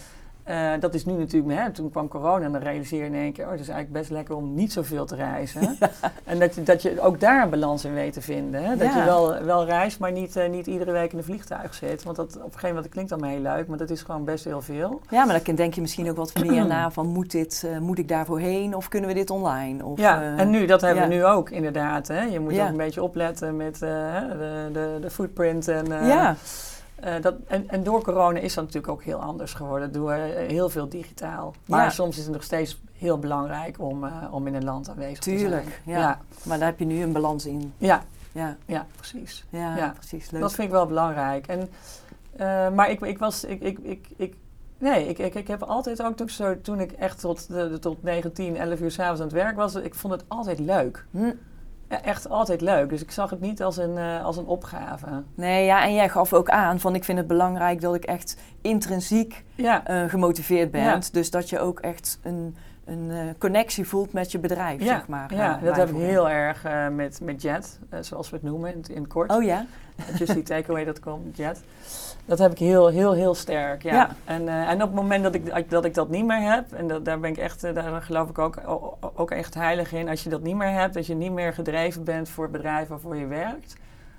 Eh, dat is nu natuurlijk, hè, toen kwam corona en dan realiseer je in één keer, oh, het is eigenlijk best lekker om niet zoveel te reizen. [laughs] En dat je, dat je ook daar een balans in weet te vinden. Hè? Dat Ja. je wel, wel reist, maar niet, eh, niet iedere week in een vliegtuig zit. Want dat, op een gegeven moment dat klinkt allemaal heel leuk, maar dat is gewoon best heel veel. ja maar dan denk je misschien ook wat meer [clears throat] na van moet, dit, eh, moet ik daarvoor heen of kunnen we dit online? Of, Ja, en nu, dat hebben ja. we nu ook inderdaad. Hè? Je moet ook een beetje opletten met de, de, de footprint. En, ja, eh, dat, en, en door corona is dat natuurlijk ook heel anders geworden. We eh, heel veel digitaal. Maar Ja. soms is het nog steeds heel belangrijk om, eh, om in een land aanwezig te Tuurlijk, zijn. ja. ja. maar daar heb je nu een balans in. Ja, Ja, ja, precies. ja, Ja. precies. Leuk. Dat vind ik wel belangrijk. En, maar ik, ik was... Ik, ik, ik, ik, nee, ik, ik, ik heb altijd ook toen, zo, toen ik echt tot, de, tot 9, 10, 11 uur s'avonds aan het werk was... Ik vond het altijd leuk. Hm. Ja, echt altijd leuk. Dus ik zag het niet als een, eh, als een opgave. Nee, ja, en jij gaf ook aan van ik vind het belangrijk dat ik echt intrinsiek Ja, eh, gemotiveerd ben. Ja. Dus dat je ook echt een, een eh, connectie voelt met je bedrijf, zeg maar. ja dat heb ik heel erg met, met Jet, zoals we het noemen in, het- in het kort. Oh ja? JustTheTakeaway.com, Jet. Dat heb ik heel, heel, heel sterk, ja. Ja. En, eh, en op het moment dat ik, dat ik dat niet meer heb, en dat, daar ben ik echt, eh, daar geloof ik ook, ook echt heilig in. Als je dat niet meer hebt, dat je niet meer gedreven bent voor het bedrijf waarvoor je werkt,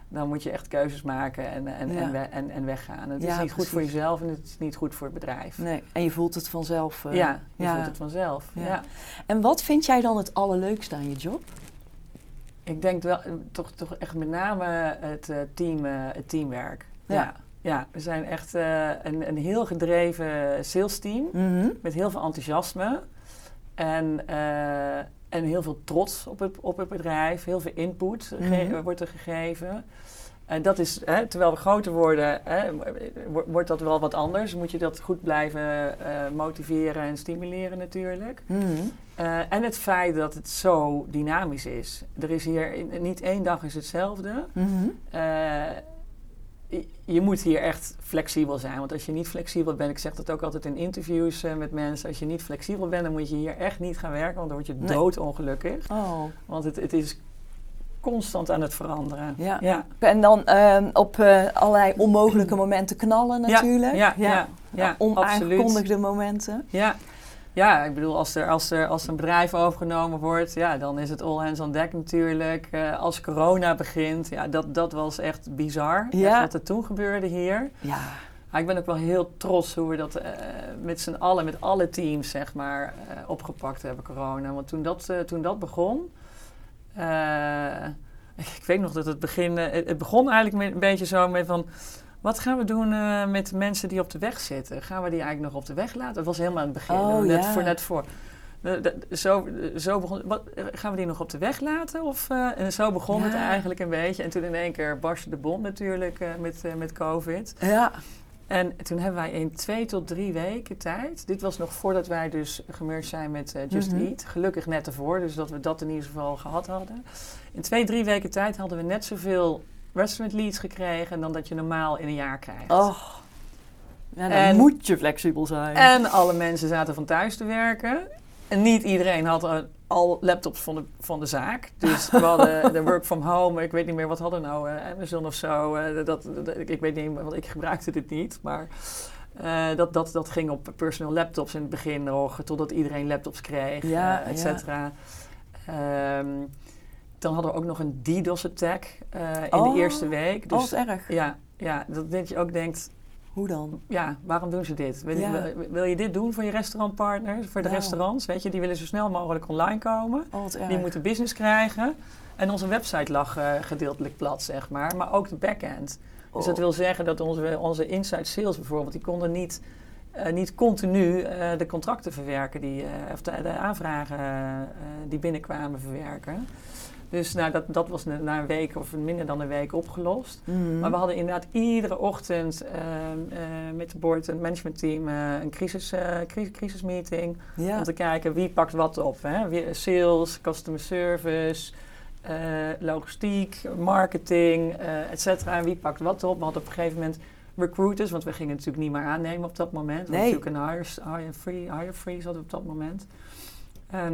dan moet je echt keuzes maken en, en, Ja. en, we- en, en weggaan. Het is niet goed voor jezelf en het is niet goed voor het bedrijf. Nee, en je voelt het vanzelf. eh, ja, je voelt het vanzelf. Ja. ja. En wat vind jij dan het allerleukste aan je job? Ik denk wel, toch, toch echt met name het, team, het teamwerk. Ja. Ja. we zijn echt eh, een, een heel gedreven sales team Mhm. met heel veel enthousiasme en, eh, en heel veel trots op het, op het bedrijf. Heel veel input Mhm. wordt er gegeven. En dat is, hè, terwijl we groter worden, hè, wo- wordt dat wel wat anders. Moet je dat goed blijven eh, motiveren en stimuleren natuurlijk. Mhm. En het feit dat het zo dynamisch is. Er is hier in- niet één dag is hetzelfde. Eh, je moet hier echt flexibel zijn. Want als je niet flexibel bent, ik zeg dat ook altijd in interviews uh, met mensen, als je niet flexibel bent, dan moet je hier echt niet gaan werken, want dan word je Nee. doodongelukkig. Oh. Want het, het is constant aan het veranderen. Ja. ja. En dan ehm, op eh, allerlei onmogelijke momenten knallen natuurlijk. Ja, ja, ja, absoluut. Onaangekondigde momenten. Ja. Ja, ik bedoel, als er, als, er, als een bedrijf overgenomen wordt, ja, dan is het all hands on deck natuurlijk. Eh, als corona begint, ja, dat, dat was echt bizar. Ja. Wat er toen gebeurde hier. Ja. Maar ik ben ook wel heel trots hoe we dat eh, met z'n allen, met alle teams, zeg maar, eh, opgepakt hebben, corona. Want toen dat, toen dat begon, [laughs] ik, weet nog dat het begin, het, het begon eigenlijk met, een beetje zo met van, wat gaan we doen eh, met mensen die op de weg zitten? Gaan we die eigenlijk nog op de weg laten? Dat was helemaal aan het begin, Oh, net, ja. voor, net voor. Zo, zo begon, wat, gaan we die nog op de weg laten? Of, eh, en zo begon het eigenlijk een beetje. En toen in één keer barstte de bom natuurlijk eh, met, met COVID. Ja. En toen hebben wij in twee tot drie weken tijd. Dit was nog voordat wij dus gemerged zijn met Just Mhm. Eat. Gelukkig net ervoor, dus dat we dat in ieder geval gehad hadden. In twee, drie weken tijd hadden we net zoveel restaurant leads gekregen dan dat je normaal in een jaar krijgt. Oh. Ja, dan En- moet je flexibel zijn. En alle mensen zaten van thuis te werken. En niet iedereen had al laptops van de, van de zaak. Dus we hadden [laughs] de work from home. Ik weet niet meer wat hadden nou, eh, Amazon of zo. eh, dat, dat- ik weet niet, want ik gebruikte dit niet. Maar eh, dat, dat, dat ging op personal laptops in het begin nog. Totdat iedereen laptops kreeg, Ja, et cetera. Ehm, dan hadden we ook nog een DDoS-attack eh, in Oh, de eerste week. Oh, Dus erg. ja, ja, dat dat je ook denkt, Hoe dan? ja, waarom doen ze dit? Wil, je- Ja. wil, wil je dit doen voor je restaurantpartners, voor de Nou. restaurants? Weet je, die willen zo snel mogelijk online komen. Oh, erg. Die moeten business krijgen. En onze website lag eh, gedeeltelijk plat, zeg maar. Maar ook de backend. Dus Oh. dat wil zeggen dat onze, onze inside sales bijvoorbeeld... die konden niet, eh, niet continu de contracten verwerken... Die, of de, de aanvragen die binnenkwamen verwerken. Dus nou, dat, dat was na een week of minder dan een week opgelost. Mhm. Maar we hadden inderdaad iedere ochtend ehm, eh, met de board en het managementteam eh, een crisis, eh, cri- crisismeeting. ja. Om te kijken wie pakt wat op. Hè? Wie- Sales, customer service, logistiek, marketing, et cetera. En wie pakt wat op. We hadden op een gegeven moment recruiters, want we gingen natuurlijk niet meer aannemen op dat moment. We hadden Nee. natuurlijk een hire, hire, free, hire freeze hadden we op dat moment. Ehm,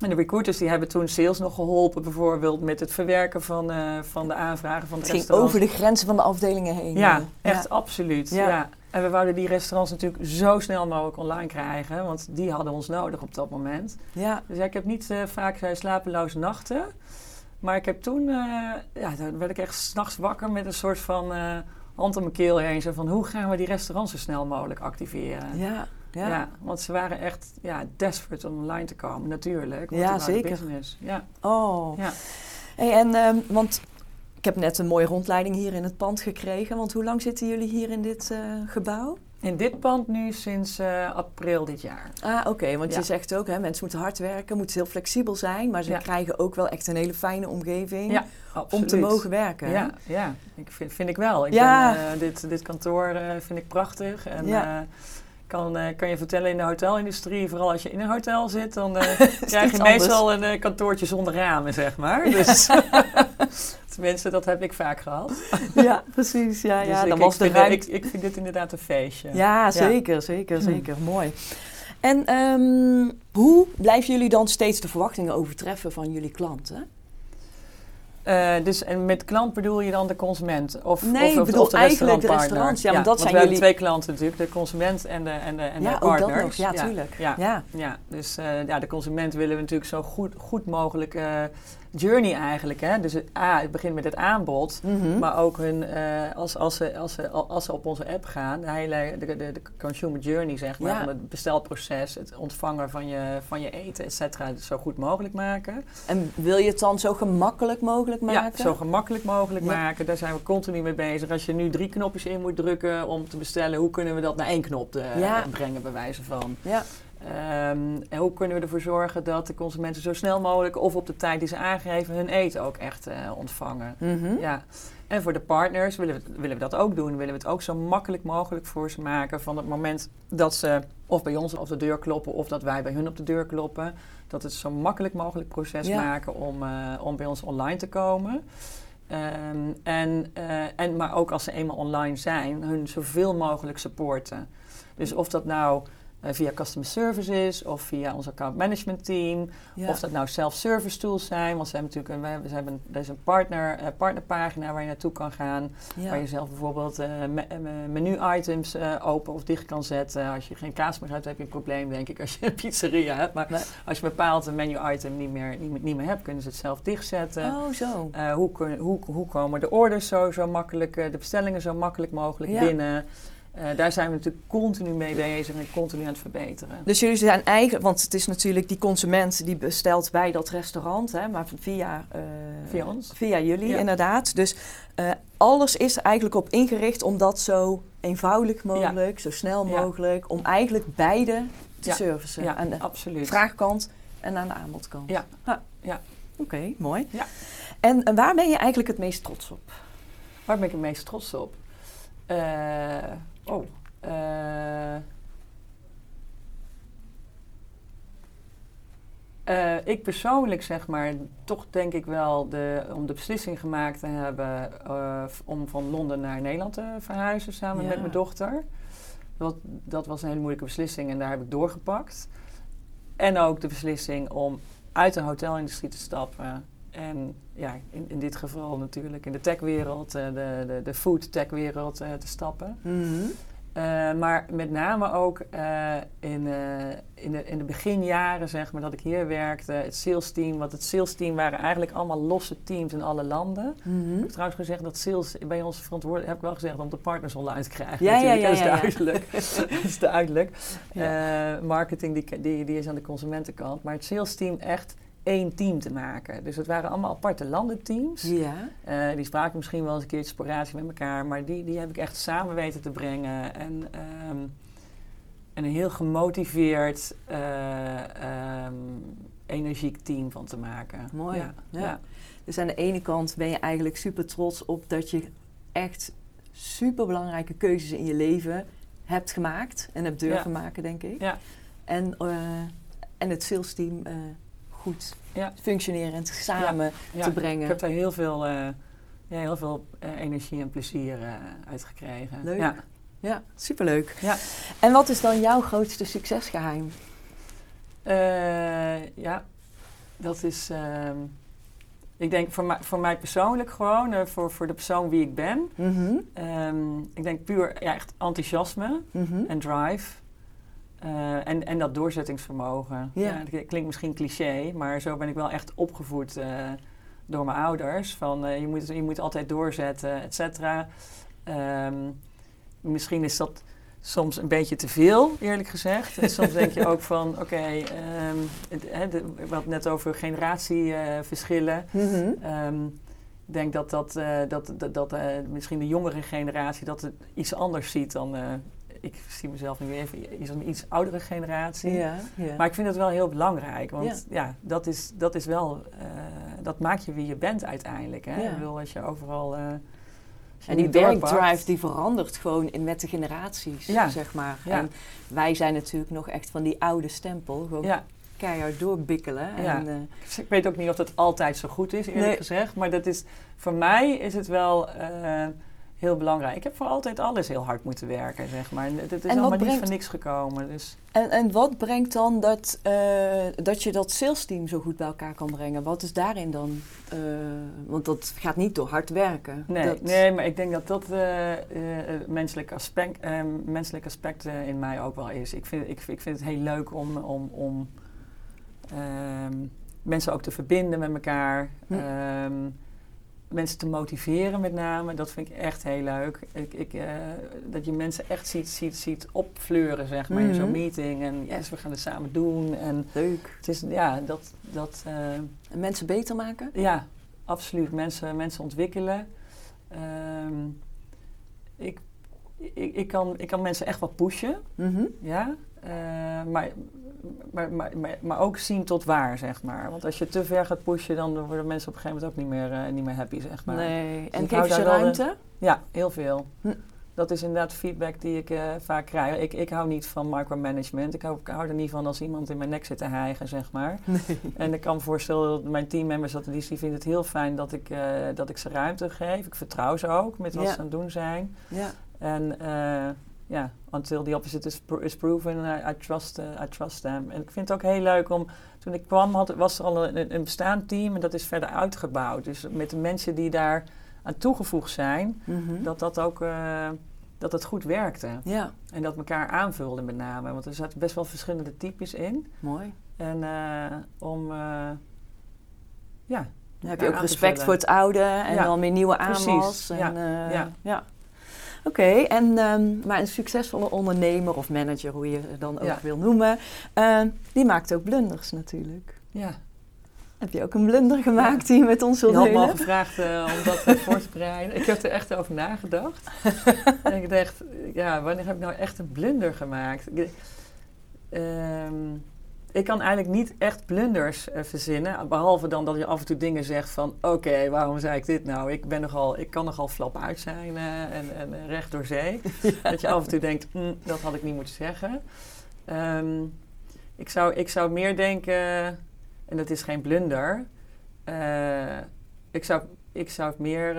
en de recruiters die hebben toen sales nog geholpen, bijvoorbeeld met het verwerken van, eh, van de aanvragen van de Het ging restaurants. over de grenzen van de afdelingen heen. Ja, eh. echt absoluut. Ja. Ja. En we wouden die restaurants natuurlijk zo snel mogelijk online krijgen, want die hadden ons nodig op dat moment. Ja. Dus ja, ik heb niet eh, vaak eh, slapeloze nachten. Maar ik heb toen, ja, dan werd ik echt s'nachts wakker met een soort van hand om mijn keel heen. Zo van, hoe gaan we die restaurants zo snel mogelijk activeren? Ja. Ja. Ja, want ze waren echt ja, desperate om online te komen, natuurlijk. want Ja, zeker. Business. Ja, Oh. ja. Hey, en, ehm, want ik heb net een mooie rondleiding hier in het pand gekregen. Want hoe lang zitten jullie hier in dit eh, gebouw? In dit pand nu sinds eh, april dit jaar. Ah, oké. want Ja. je zegt ook, hè, mensen moeten hard werken, moeten heel flexibel zijn. Maar ze Ja. krijgen ook wel echt een hele fijne omgeving Ja, om te mogen werken. Ja, ja. Ik vind, vind ik wel. Ik Ja. ben, eh, dit, dit kantoor vind ik prachtig. En Ja. Kan, eh, kan je vertellen in de hotelindustrie, vooral als je in een hotel zit, dan eh, [laughs] krijg je meestal een eh, kantoortje zonder ramen, zeg maar. Dus [laughs] [laughs] tenminste, dat heb ik vaak gehad. ja precies. Ja, Dus ja. ik, dan ik was de ruimte... ik, ik vind dit inderdaad een feestje. Ja, zeker, zeker, Hmm. zeker. Mooi. En ehm, hoe blijven jullie dan steeds de verwachtingen overtreffen van jullie klanten? Eh, dus en met klant bedoel je dan de consument? Of, Nee, of, bedoel of de eigenlijk de restaurants. Ja, want dat want zijn we hebben jullie- twee klanten natuurlijk. De consument en de, en de, en Ja, de ook dat partners. nog. Ja, tuurlijk. Ja, Ja. Ja, dus eh, ja, de consument willen we natuurlijk zo goed, goed mogelijk eh, journey eigenlijk. Hè? Dus het, A, het begint met het aanbod, Mhm. maar ook hun, eh, als, als, ze, als, ze, als ze op onze app gaan, de hele de, de, de consumer journey zeg maar, Ja. van het bestelproces, het ontvangen van je, van je eten, et cetera, zo goed mogelijk maken. En wil je het dan zo gemakkelijk mogelijk maken? Ja, zo gemakkelijk mogelijk Ja. maken. Daar zijn we continu mee bezig. Als je nu drie knopjes in moet drukken om te bestellen, hoe kunnen we dat naar één knop eh, brengen, bij wijze van? Ja. En hoe kunnen we ervoor zorgen dat de consumenten zo snel mogelijk of op de tijd die ze aangeven hun eten ook echt eh, ontvangen? Mhm. Ja. En voor de partners willen we, willen we dat ook doen. Willen we het ook zo makkelijk mogelijk voor ze maken van het moment dat ze of bij ons op de deur kloppen of dat wij bij hun op de deur kloppen. Dat het zo makkelijk mogelijk proces Ja. maken om, eh, om bij ons online te komen. Ehm, en, eh, en, maar ook als ze eenmaal online zijn, hun zoveel mogelijk supporten. Dus of dat nou eh, via customer service is of via ons account management team. Ja. Of dat nou self-service tools zijn. Want ze hebben natuurlijk een, we hebben, ze hebben, er is een partner, eh, partnerpagina waar je naartoe kan gaan. Ja. Waar je zelf bijvoorbeeld eh, me- menu-items open of dicht kan zetten. Als je geen kaas meer hebt, heb je een probleem, denk ik, als je een pizzeria hebt. Maar Nee. als je een bepaald menu-item niet meer, niet, meer- niet meer hebt, kunnen ze het zelf dichtzetten. Oh, zo. Hoe, kun- hoe, hoe komen de orders zo, zo makkelijk, de bestellingen zo makkelijk mogelijk Ja. binnen? Eh, daar zijn we natuurlijk continu mee bezig en continu aan het verbeteren. Dus jullie zijn eigenlijk, want het is natuurlijk die consument die bestelt bij dat restaurant, hè, maar via, eh, Via ons. Via jullie, Ja. inderdaad. Dus eh, alles is er eigenlijk op ingericht om dat zo eenvoudig mogelijk, zo snel Ja. mogelijk, om eigenlijk beide te servicen. Ja, aan de absoluut. vraagkant en aan de aanbodkant. Ja. Ah. Ja. Oké, mooi. Ja. En, waar ben je eigenlijk het meest trots op? Waar ben ik het meest trots op? Eh, oh. eh, eh, ik persoonlijk zeg maar, toch denk ik wel de, om de beslissing gemaakt te hebben eh, om van Londen naar Nederland te verhuizen samen Ja. met mijn dochter. Dat, dat was een hele moeilijke beslissing en daar heb ik doorgepakt. En ook de beslissing om uit de hotelindustrie te stappen. En ja, in, in dit geval natuurlijk in de techwereld, eh, de, de, de food techwereld eh, te stappen. Eh, maar met name ook in, in, de, in de beginjaren, zeg maar, dat ik hier werkte, het sales team. Want het sales team waren eigenlijk allemaal losse teams in alle landen. Mhm. Ik heb trouwens gezegd dat sales bij ons verantwoordelijk, heb ik wel gezegd, om de partners online te krijgen. Ja, ja, natuurlijk. ja, dat is ja, ja. duidelijk. [laughs] dat is duidelijk. Ja. Eh, marketing die, die, die is aan de consumentenkant. Maar het sales team echt één team te maken. Dus het waren allemaal aparte landenteams. Ja. Eh, die spraken misschien wel eens een keertje sporadisch met elkaar, maar die, die heb ik echt samen weten te brengen. En, ehm, en een heel gemotiveerd, ehm, energiek team van te maken. Mooi, Ja, ja. ja. Dus aan de ene kant ben je eigenlijk super trots op dat je echt super belangrijke keuzes in je leven hebt gemaakt en hebt durven maken, denk ik. Ja. En, eh, en het sales team goed Ja. functionerend samen Ja, te brengen. Ik heb daar heel veel, eh, ja, heel veel eh, energie en plezier eh, uit gekregen. Leuk. Ja. Ja, superleuk. Ja. En wat is dan jouw grootste succesgeheim? Eh, ja, dat is. ehm, ik denk voor mij, voor mij persoonlijk gewoon, voor, voor de persoon wie ik ben. Mhm, Ehm, ik denk puur ja, echt enthousiasme mhm. en drive. Eh, en, en dat doorzettingsvermogen. Ja. Ja. dat klinkt misschien cliché, maar zo ben ik wel echt opgevoed eh, door mijn ouders. Van eh, je, moet, je moet altijd doorzetten, et cetera. Ehm, misschien is dat soms een beetje te veel, eerlijk gezegd. En soms denk je ook van, [laughs] oké, ehm, de- we hadden het net over generatieverschillen. Mhm. Ehm, ik denk dat, dat, dat, dat, dat misschien de jongere generatie dat iets anders ziet dan... ik zie mezelf nu even iets een iets oudere generatie. Ja, ja. Maar ik vind het wel heel belangrijk. Want ja, dat, is, dat is wel... eh, dat maakt je wie je bent uiteindelijk. Hè? Ik bedoel, als je overal... eh, als je En die werkdrive die verandert gewoon in, met de generaties, zeg maar. En wij zijn natuurlijk nog echt van die oude stempel. Gewoon keihard doorbikkelen. En, eh, ik weet ook niet of dat altijd zo goed is, eerlijk Nee. gezegd. Maar dat is, voor mij is het wel heel belangrijk. Ik heb voor altijd alles heel hard moeten werken, zeg maar. Het is allemaal niet van niks gekomen. Dus en, en wat brengt dan dat, eh, dat je dat salesteam zo goed bij elkaar kan brengen? Wat is daarin dan? eh, want dat gaat niet door hard werken. Nee, Dat- nee, maar ik denk dat dat eh eh, menselijk, aspect, menselijk aspect in mij ook wel is. Ik vind, ik, ik vind het heel leuk om, om, om ehm, mensen ook te verbinden met elkaar. Hm. Ehm, mensen te motiveren met name, dat vind ik echt heel leuk. Ik, ik, eh, dat je mensen echt ziet, ziet, ziet opfleuren, zeg maar, in zo'n Mhm. meeting. En yes, we gaan het samen doen. En Leuk. het is, ja, dat... dat eh, En mensen beter maken? ja, absoluut. Mensen, mensen ontwikkelen. Ehm, ik, ik, ik, kan, ik kan mensen echt wel pushen, Mhm. ja. Eh, maar, maar, maar, maar, ook zien tot waar, zeg maar. Want als je te ver gaat pushen, dan worden mensen op een gegeven moment ook niet meer, eh, niet meer happy, zeg maar. Nee. En ik geef je de- ruimte? Ja, heel veel. Hm. dat is inderdaad feedback die ik eh, vaak krijg. Ik, ik hou niet van micromanagement. Ik hou, ik hou er niet van als iemand in mijn nek zit te hijgen, zeg maar. [laughs] Nee. En ik kan me voorstellen dat mijn teammembers, dat die, die vinden het heel fijn dat ik, eh, dat ik ze ruimte geef. Ik vertrouw ze ook met wat Ja. ze aan het doen zijn. Ja. En ja, until the opposite is, pro- is proven, I, I, trust, eh, I trust them. En ik vind het ook heel leuk om, toen ik kwam had, was er al een, een bestaand team en dat is verder uitgebouwd. Dus met de mensen die daar aan toegevoegd zijn, Mhm. dat dat ook eh, dat het goed werkte. Ja, En dat elkaar aanvulde met name. Want er zaten best wel verschillende types in. mooi. En eh, om, ja, Dan heb je ook respect voor het oude en Ja, dan weer nieuwe precies. aanwas. En, Ja, ja. Oké, en ehm, maar een succesvolle ondernemer of manager, hoe je het dan ook Ja. wil noemen, ehm, die maakt ook blunders natuurlijk. ja. Heb je ook een blunder gemaakt die je met ons Je wilt had me al delen? gevraagd eh, om dat eh, voor te bereiden. Ik heb er echt over nagedacht. [laughs] en ik dacht, ja, wanneer heb ik nou echt een blunder gemaakt? Ik, ehm, ik kan eigenlijk niet echt blunders eh, verzinnen. Behalve dan dat je af en toe dingen zegt van... Oké, waarom zei ik dit nou? Ik, ben nogal, ik kan nogal flap uit zijn eh, en, en eh, recht door zee. [laughs] Dat je af en toe denkt, "Hm, dat had ik niet moeten zeggen. Ehm, ik, zou, ik zou meer denken, en dat is geen blunder... ik, zou, ik zou het meer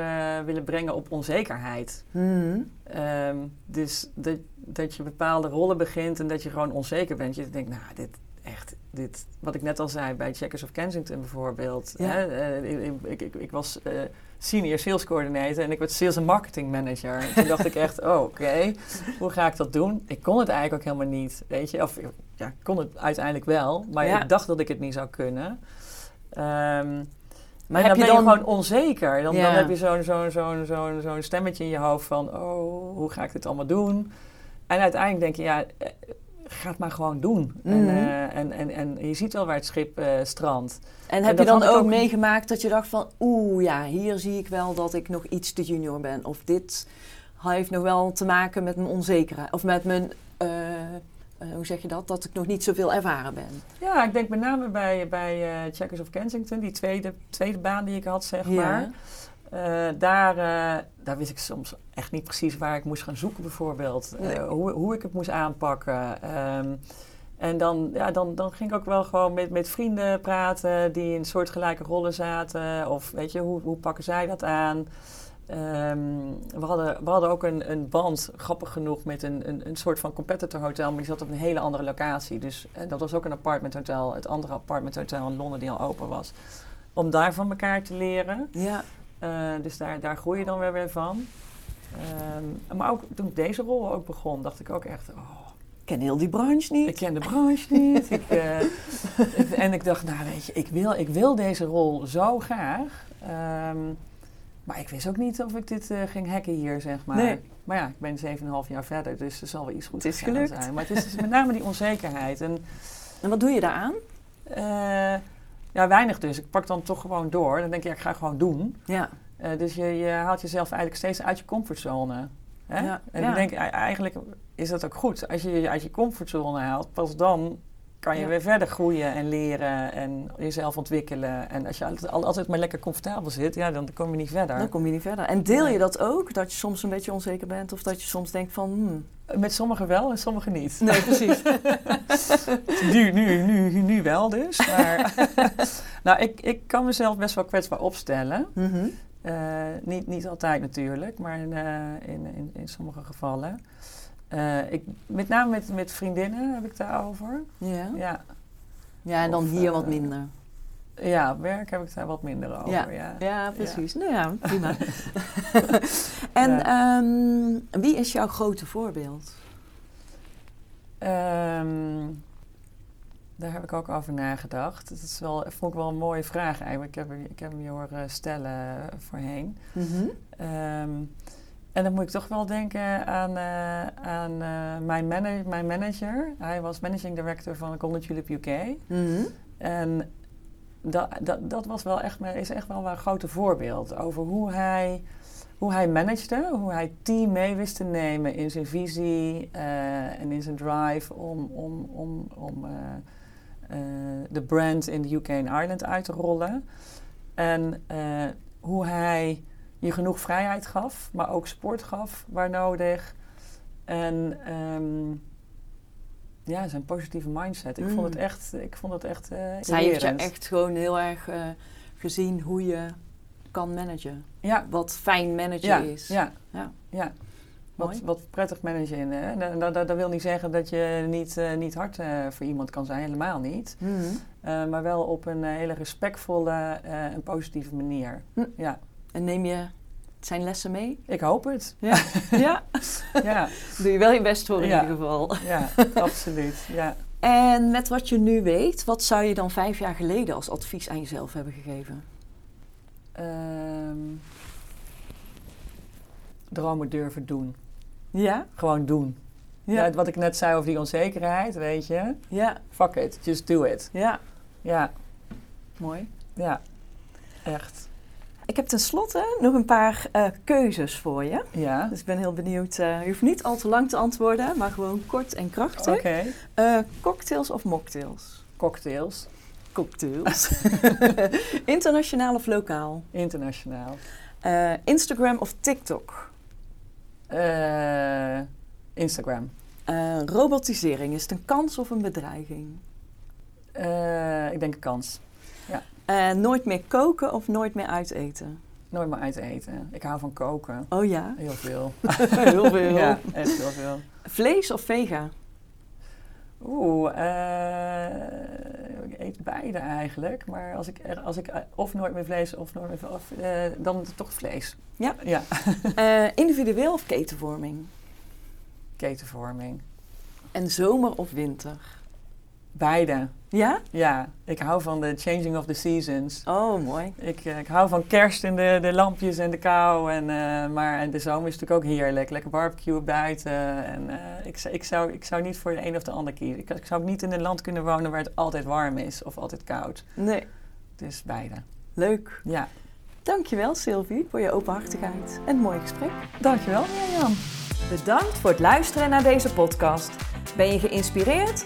willen brengen op onzekerheid. Mhm. Ehm, dus dat, dat je bepaalde rollen begint en dat je gewoon onzeker bent. Je denkt, nou, dit echt, dit, wat ik net al zei bij Checkers of Kensington bijvoorbeeld. Ja. Hè, eh, ik, ik, ik, ik was eh, senior sales coordinator en ik werd sales en marketing manager. En toen dacht ik echt, [laughs] oh, oké, hoe ga ik dat doen? Ik kon het eigenlijk ook helemaal niet, weet je. Of ja, ik kon het uiteindelijk wel, maar Ja. ik dacht dat ik het niet zou kunnen. Ehm, Maar heb dan je ben dan... je gewoon onzeker. Dan, Ja. dan heb je zo'n zo'n zo'n zo'n zo'n stemmetje in je hoofd van... oh, hoe ga ik dit allemaal doen? En uiteindelijk denk je, ja, eh, ga het maar gewoon doen. En, Mhm. eh, en, en, en je ziet wel waar het schip eh, strandt. En heb je dan ook, ook- meegemaakt dat je dacht van... oeh, ja, hier zie ik wel dat ik nog iets te junior ben. Of dit heeft nog wel te maken met mijn onzekerheid. Of met mijn... eh, hoe zeg je dat? Dat ik nog niet zoveel ervaren ben. Ja, ik denk met name bij, bij Checkers of Kensington... die tweede, tweede baan die ik had, zeg maar... Eh, daar, eh, daar wist ik soms echt niet precies waar ik moest gaan zoeken, bijvoorbeeld. Eh, Nee. hoe, hoe ik het moest aanpakken. Ehm, en dan, ja, dan, dan ging ik ook wel gewoon met, met vrienden praten die in soortgelijke rollen zaten. Of weet je, hoe, hoe pakken zij dat aan? Ehm, we, hadden, we hadden ook een, een band, grappig genoeg, met een, een, een soort van competitor hotel, maar die zat op een hele andere locatie. Dus eh, dat was ook een apartment hotel, het andere apartment hotel in Londen die al open was. Om daar van elkaar te leren. Ja. Eh, dus daar, daar groei je dan weer weer van. Ehm, maar ook toen ik deze rol ook begon, dacht ik ook echt... Oh, Ik ken heel die branche niet. ik ken de branche niet. ik, eh, ik- [laughs] en ik dacht, nou weet je, ik wil, ik wil deze rol zo graag. Ehm, maar ik wist ook niet of ik dit eh, ging hacken hier, zeg maar. Nee. Maar ja, ik ben 7,5 jaar verder, dus er zal wel iets goed Het is gelukt. zijn. Maar het is dus met name die onzekerheid. En En wat doe je daaraan? eh, ja, weinig dus. Ik pak dan toch gewoon door. Dan denk je, ja, ik ga gewoon doen. Ja. Eh, dus je, je haalt jezelf eigenlijk steeds uit je comfortzone. Hè? Ja, En ik denk, e- eigenlijk is dat ook goed. Als je je uit je comfortzone haalt, pas dan kan je Ja. weer verder groeien en leren en jezelf ontwikkelen. En als je altijd, al- altijd maar lekker comfortabel zit, ja, dan kom je niet verder. Dan kom je niet verder. En deel je dat ook? Dat je soms een beetje onzeker bent? Of dat je soms denkt van... Hmm. Met sommigen wel en sommigen niet. Nee, precies. [laughs] nu, nu, nu, nu wel dus. Maar [laughs] nou, ik, ik kan mezelf best wel kwetsbaar opstellen. Mhm. Eh, niet, niet altijd natuurlijk, maar in, eh, in, in, in sommige gevallen. Eh, ik, met name met, met vriendinnen heb ik daarover. Ja. Ja, ja, en dan Of, hier eh, wat minder. ja, op werk heb ik daar wat minder over. Ja. Ja. Ja, precies. Nou ja, prima. [laughs] [laughs] en Ja. ehm, wie is jouw grote voorbeeld? Ehm, daar heb ik ook over nagedacht. Dat is wel, vond ik wel een mooie vraag eigenlijk. Ik heb, hem- ik heb hem je horen stellen voorheen. Ehm, en dan moet ik toch wel denken aan, eh, aan eh, mijn, mijn manager. Hij was managing director van Golden Tulip UK. En dat, dat, dat was wel echt, is echt wel een grote voorbeeld over hoe hij, hoe hij managede, hoe hij team mee wist te nemen in zijn visie eh, en in zijn drive om, om, om, om de brand in de UK en Ireland uit te rollen. En hoe hij je genoeg vrijheid gaf, maar ook support gaf waar nodig. En ehm, ja, zijn positieve mindset. Ik vond het Mm. echt, ik vond het echt eh Zij heeft je echt gewoon heel erg eh, gezien hoe je kan managen. Ja, Wat fijn managen ja, is. ja, Ja. ja. Wat, wat prettig managen. in. Dat, dat, dat wil niet zeggen dat je niet, eh, niet hard voor iemand kan zijn, helemaal niet. Eh, maar wel op een hele respectvolle en positieve manier. Hm. Ja, En neem je zijn lessen mee? ik hoop het. Ja. [laughs] ja. ja, Doe je wel je best voor in Ja. ieder geval. ja, [laughs] absoluut. Ja. En met wat je nu weet, wat zou je dan vijf jaar geleden als advies aan jezelf hebben gegeven? Ehm, dromen durven doen. Ja? Gewoon doen. Ja. wat ik net zei over die onzekerheid, weet je. Ja. Fuck it, just do it. Ja. Ja, Mooi. ja, echt. Ik heb tenslotte nog een paar eh, keuzes voor je. Ja, Dus ik ben heel benieuwd. eh, je hoeft niet al te lang te antwoorden, maar gewoon kort en krachtig. oké. Eh, cocktails of mocktails? Cocktails, Cocktails. [laughs] Internationaal of lokaal? internationaal. Instagram of TikTok? Instagram. Robotisering, is het een kans of een bedreiging? Ik denk een kans. Eh, nooit meer koken of nooit meer uiteten? Nooit meer uit eten. Ik hou van koken. Oh ja, Heel veel. [laughs] heel veel. Ja, echt heel veel. Vlees of vega? Oeh, eh, ik eet beide eigenlijk. Maar als ik, als ik eh, of nooit meer vlees of nooit meer of, dan toch vlees. Ja. Ja, [laughs] individueel of ketenvorming? ketenvorming. En zomer of winter? Beide. Ja? Ja, ik hou van de changing of the seasons. Oh, mooi. Ik, eh, ik hou van kerst en de, de lampjes en de kou. En, eh, maar en de zomer is natuurlijk ook heerlijk. Lekker barbecue buiten. En eh, ik, zou- ik, zou, ik zou niet voor de een of de ander kiezen. Ik, ik zou ook niet in een land kunnen wonen waar het altijd warm is of altijd koud. Nee, Dus beide. leuk. Ja. Dankjewel Sylvie voor je openhartigheid en het mooie gesprek. Dankjewel, Mirjam. Bedankt voor het luisteren naar deze podcast. Ben je geïnspireerd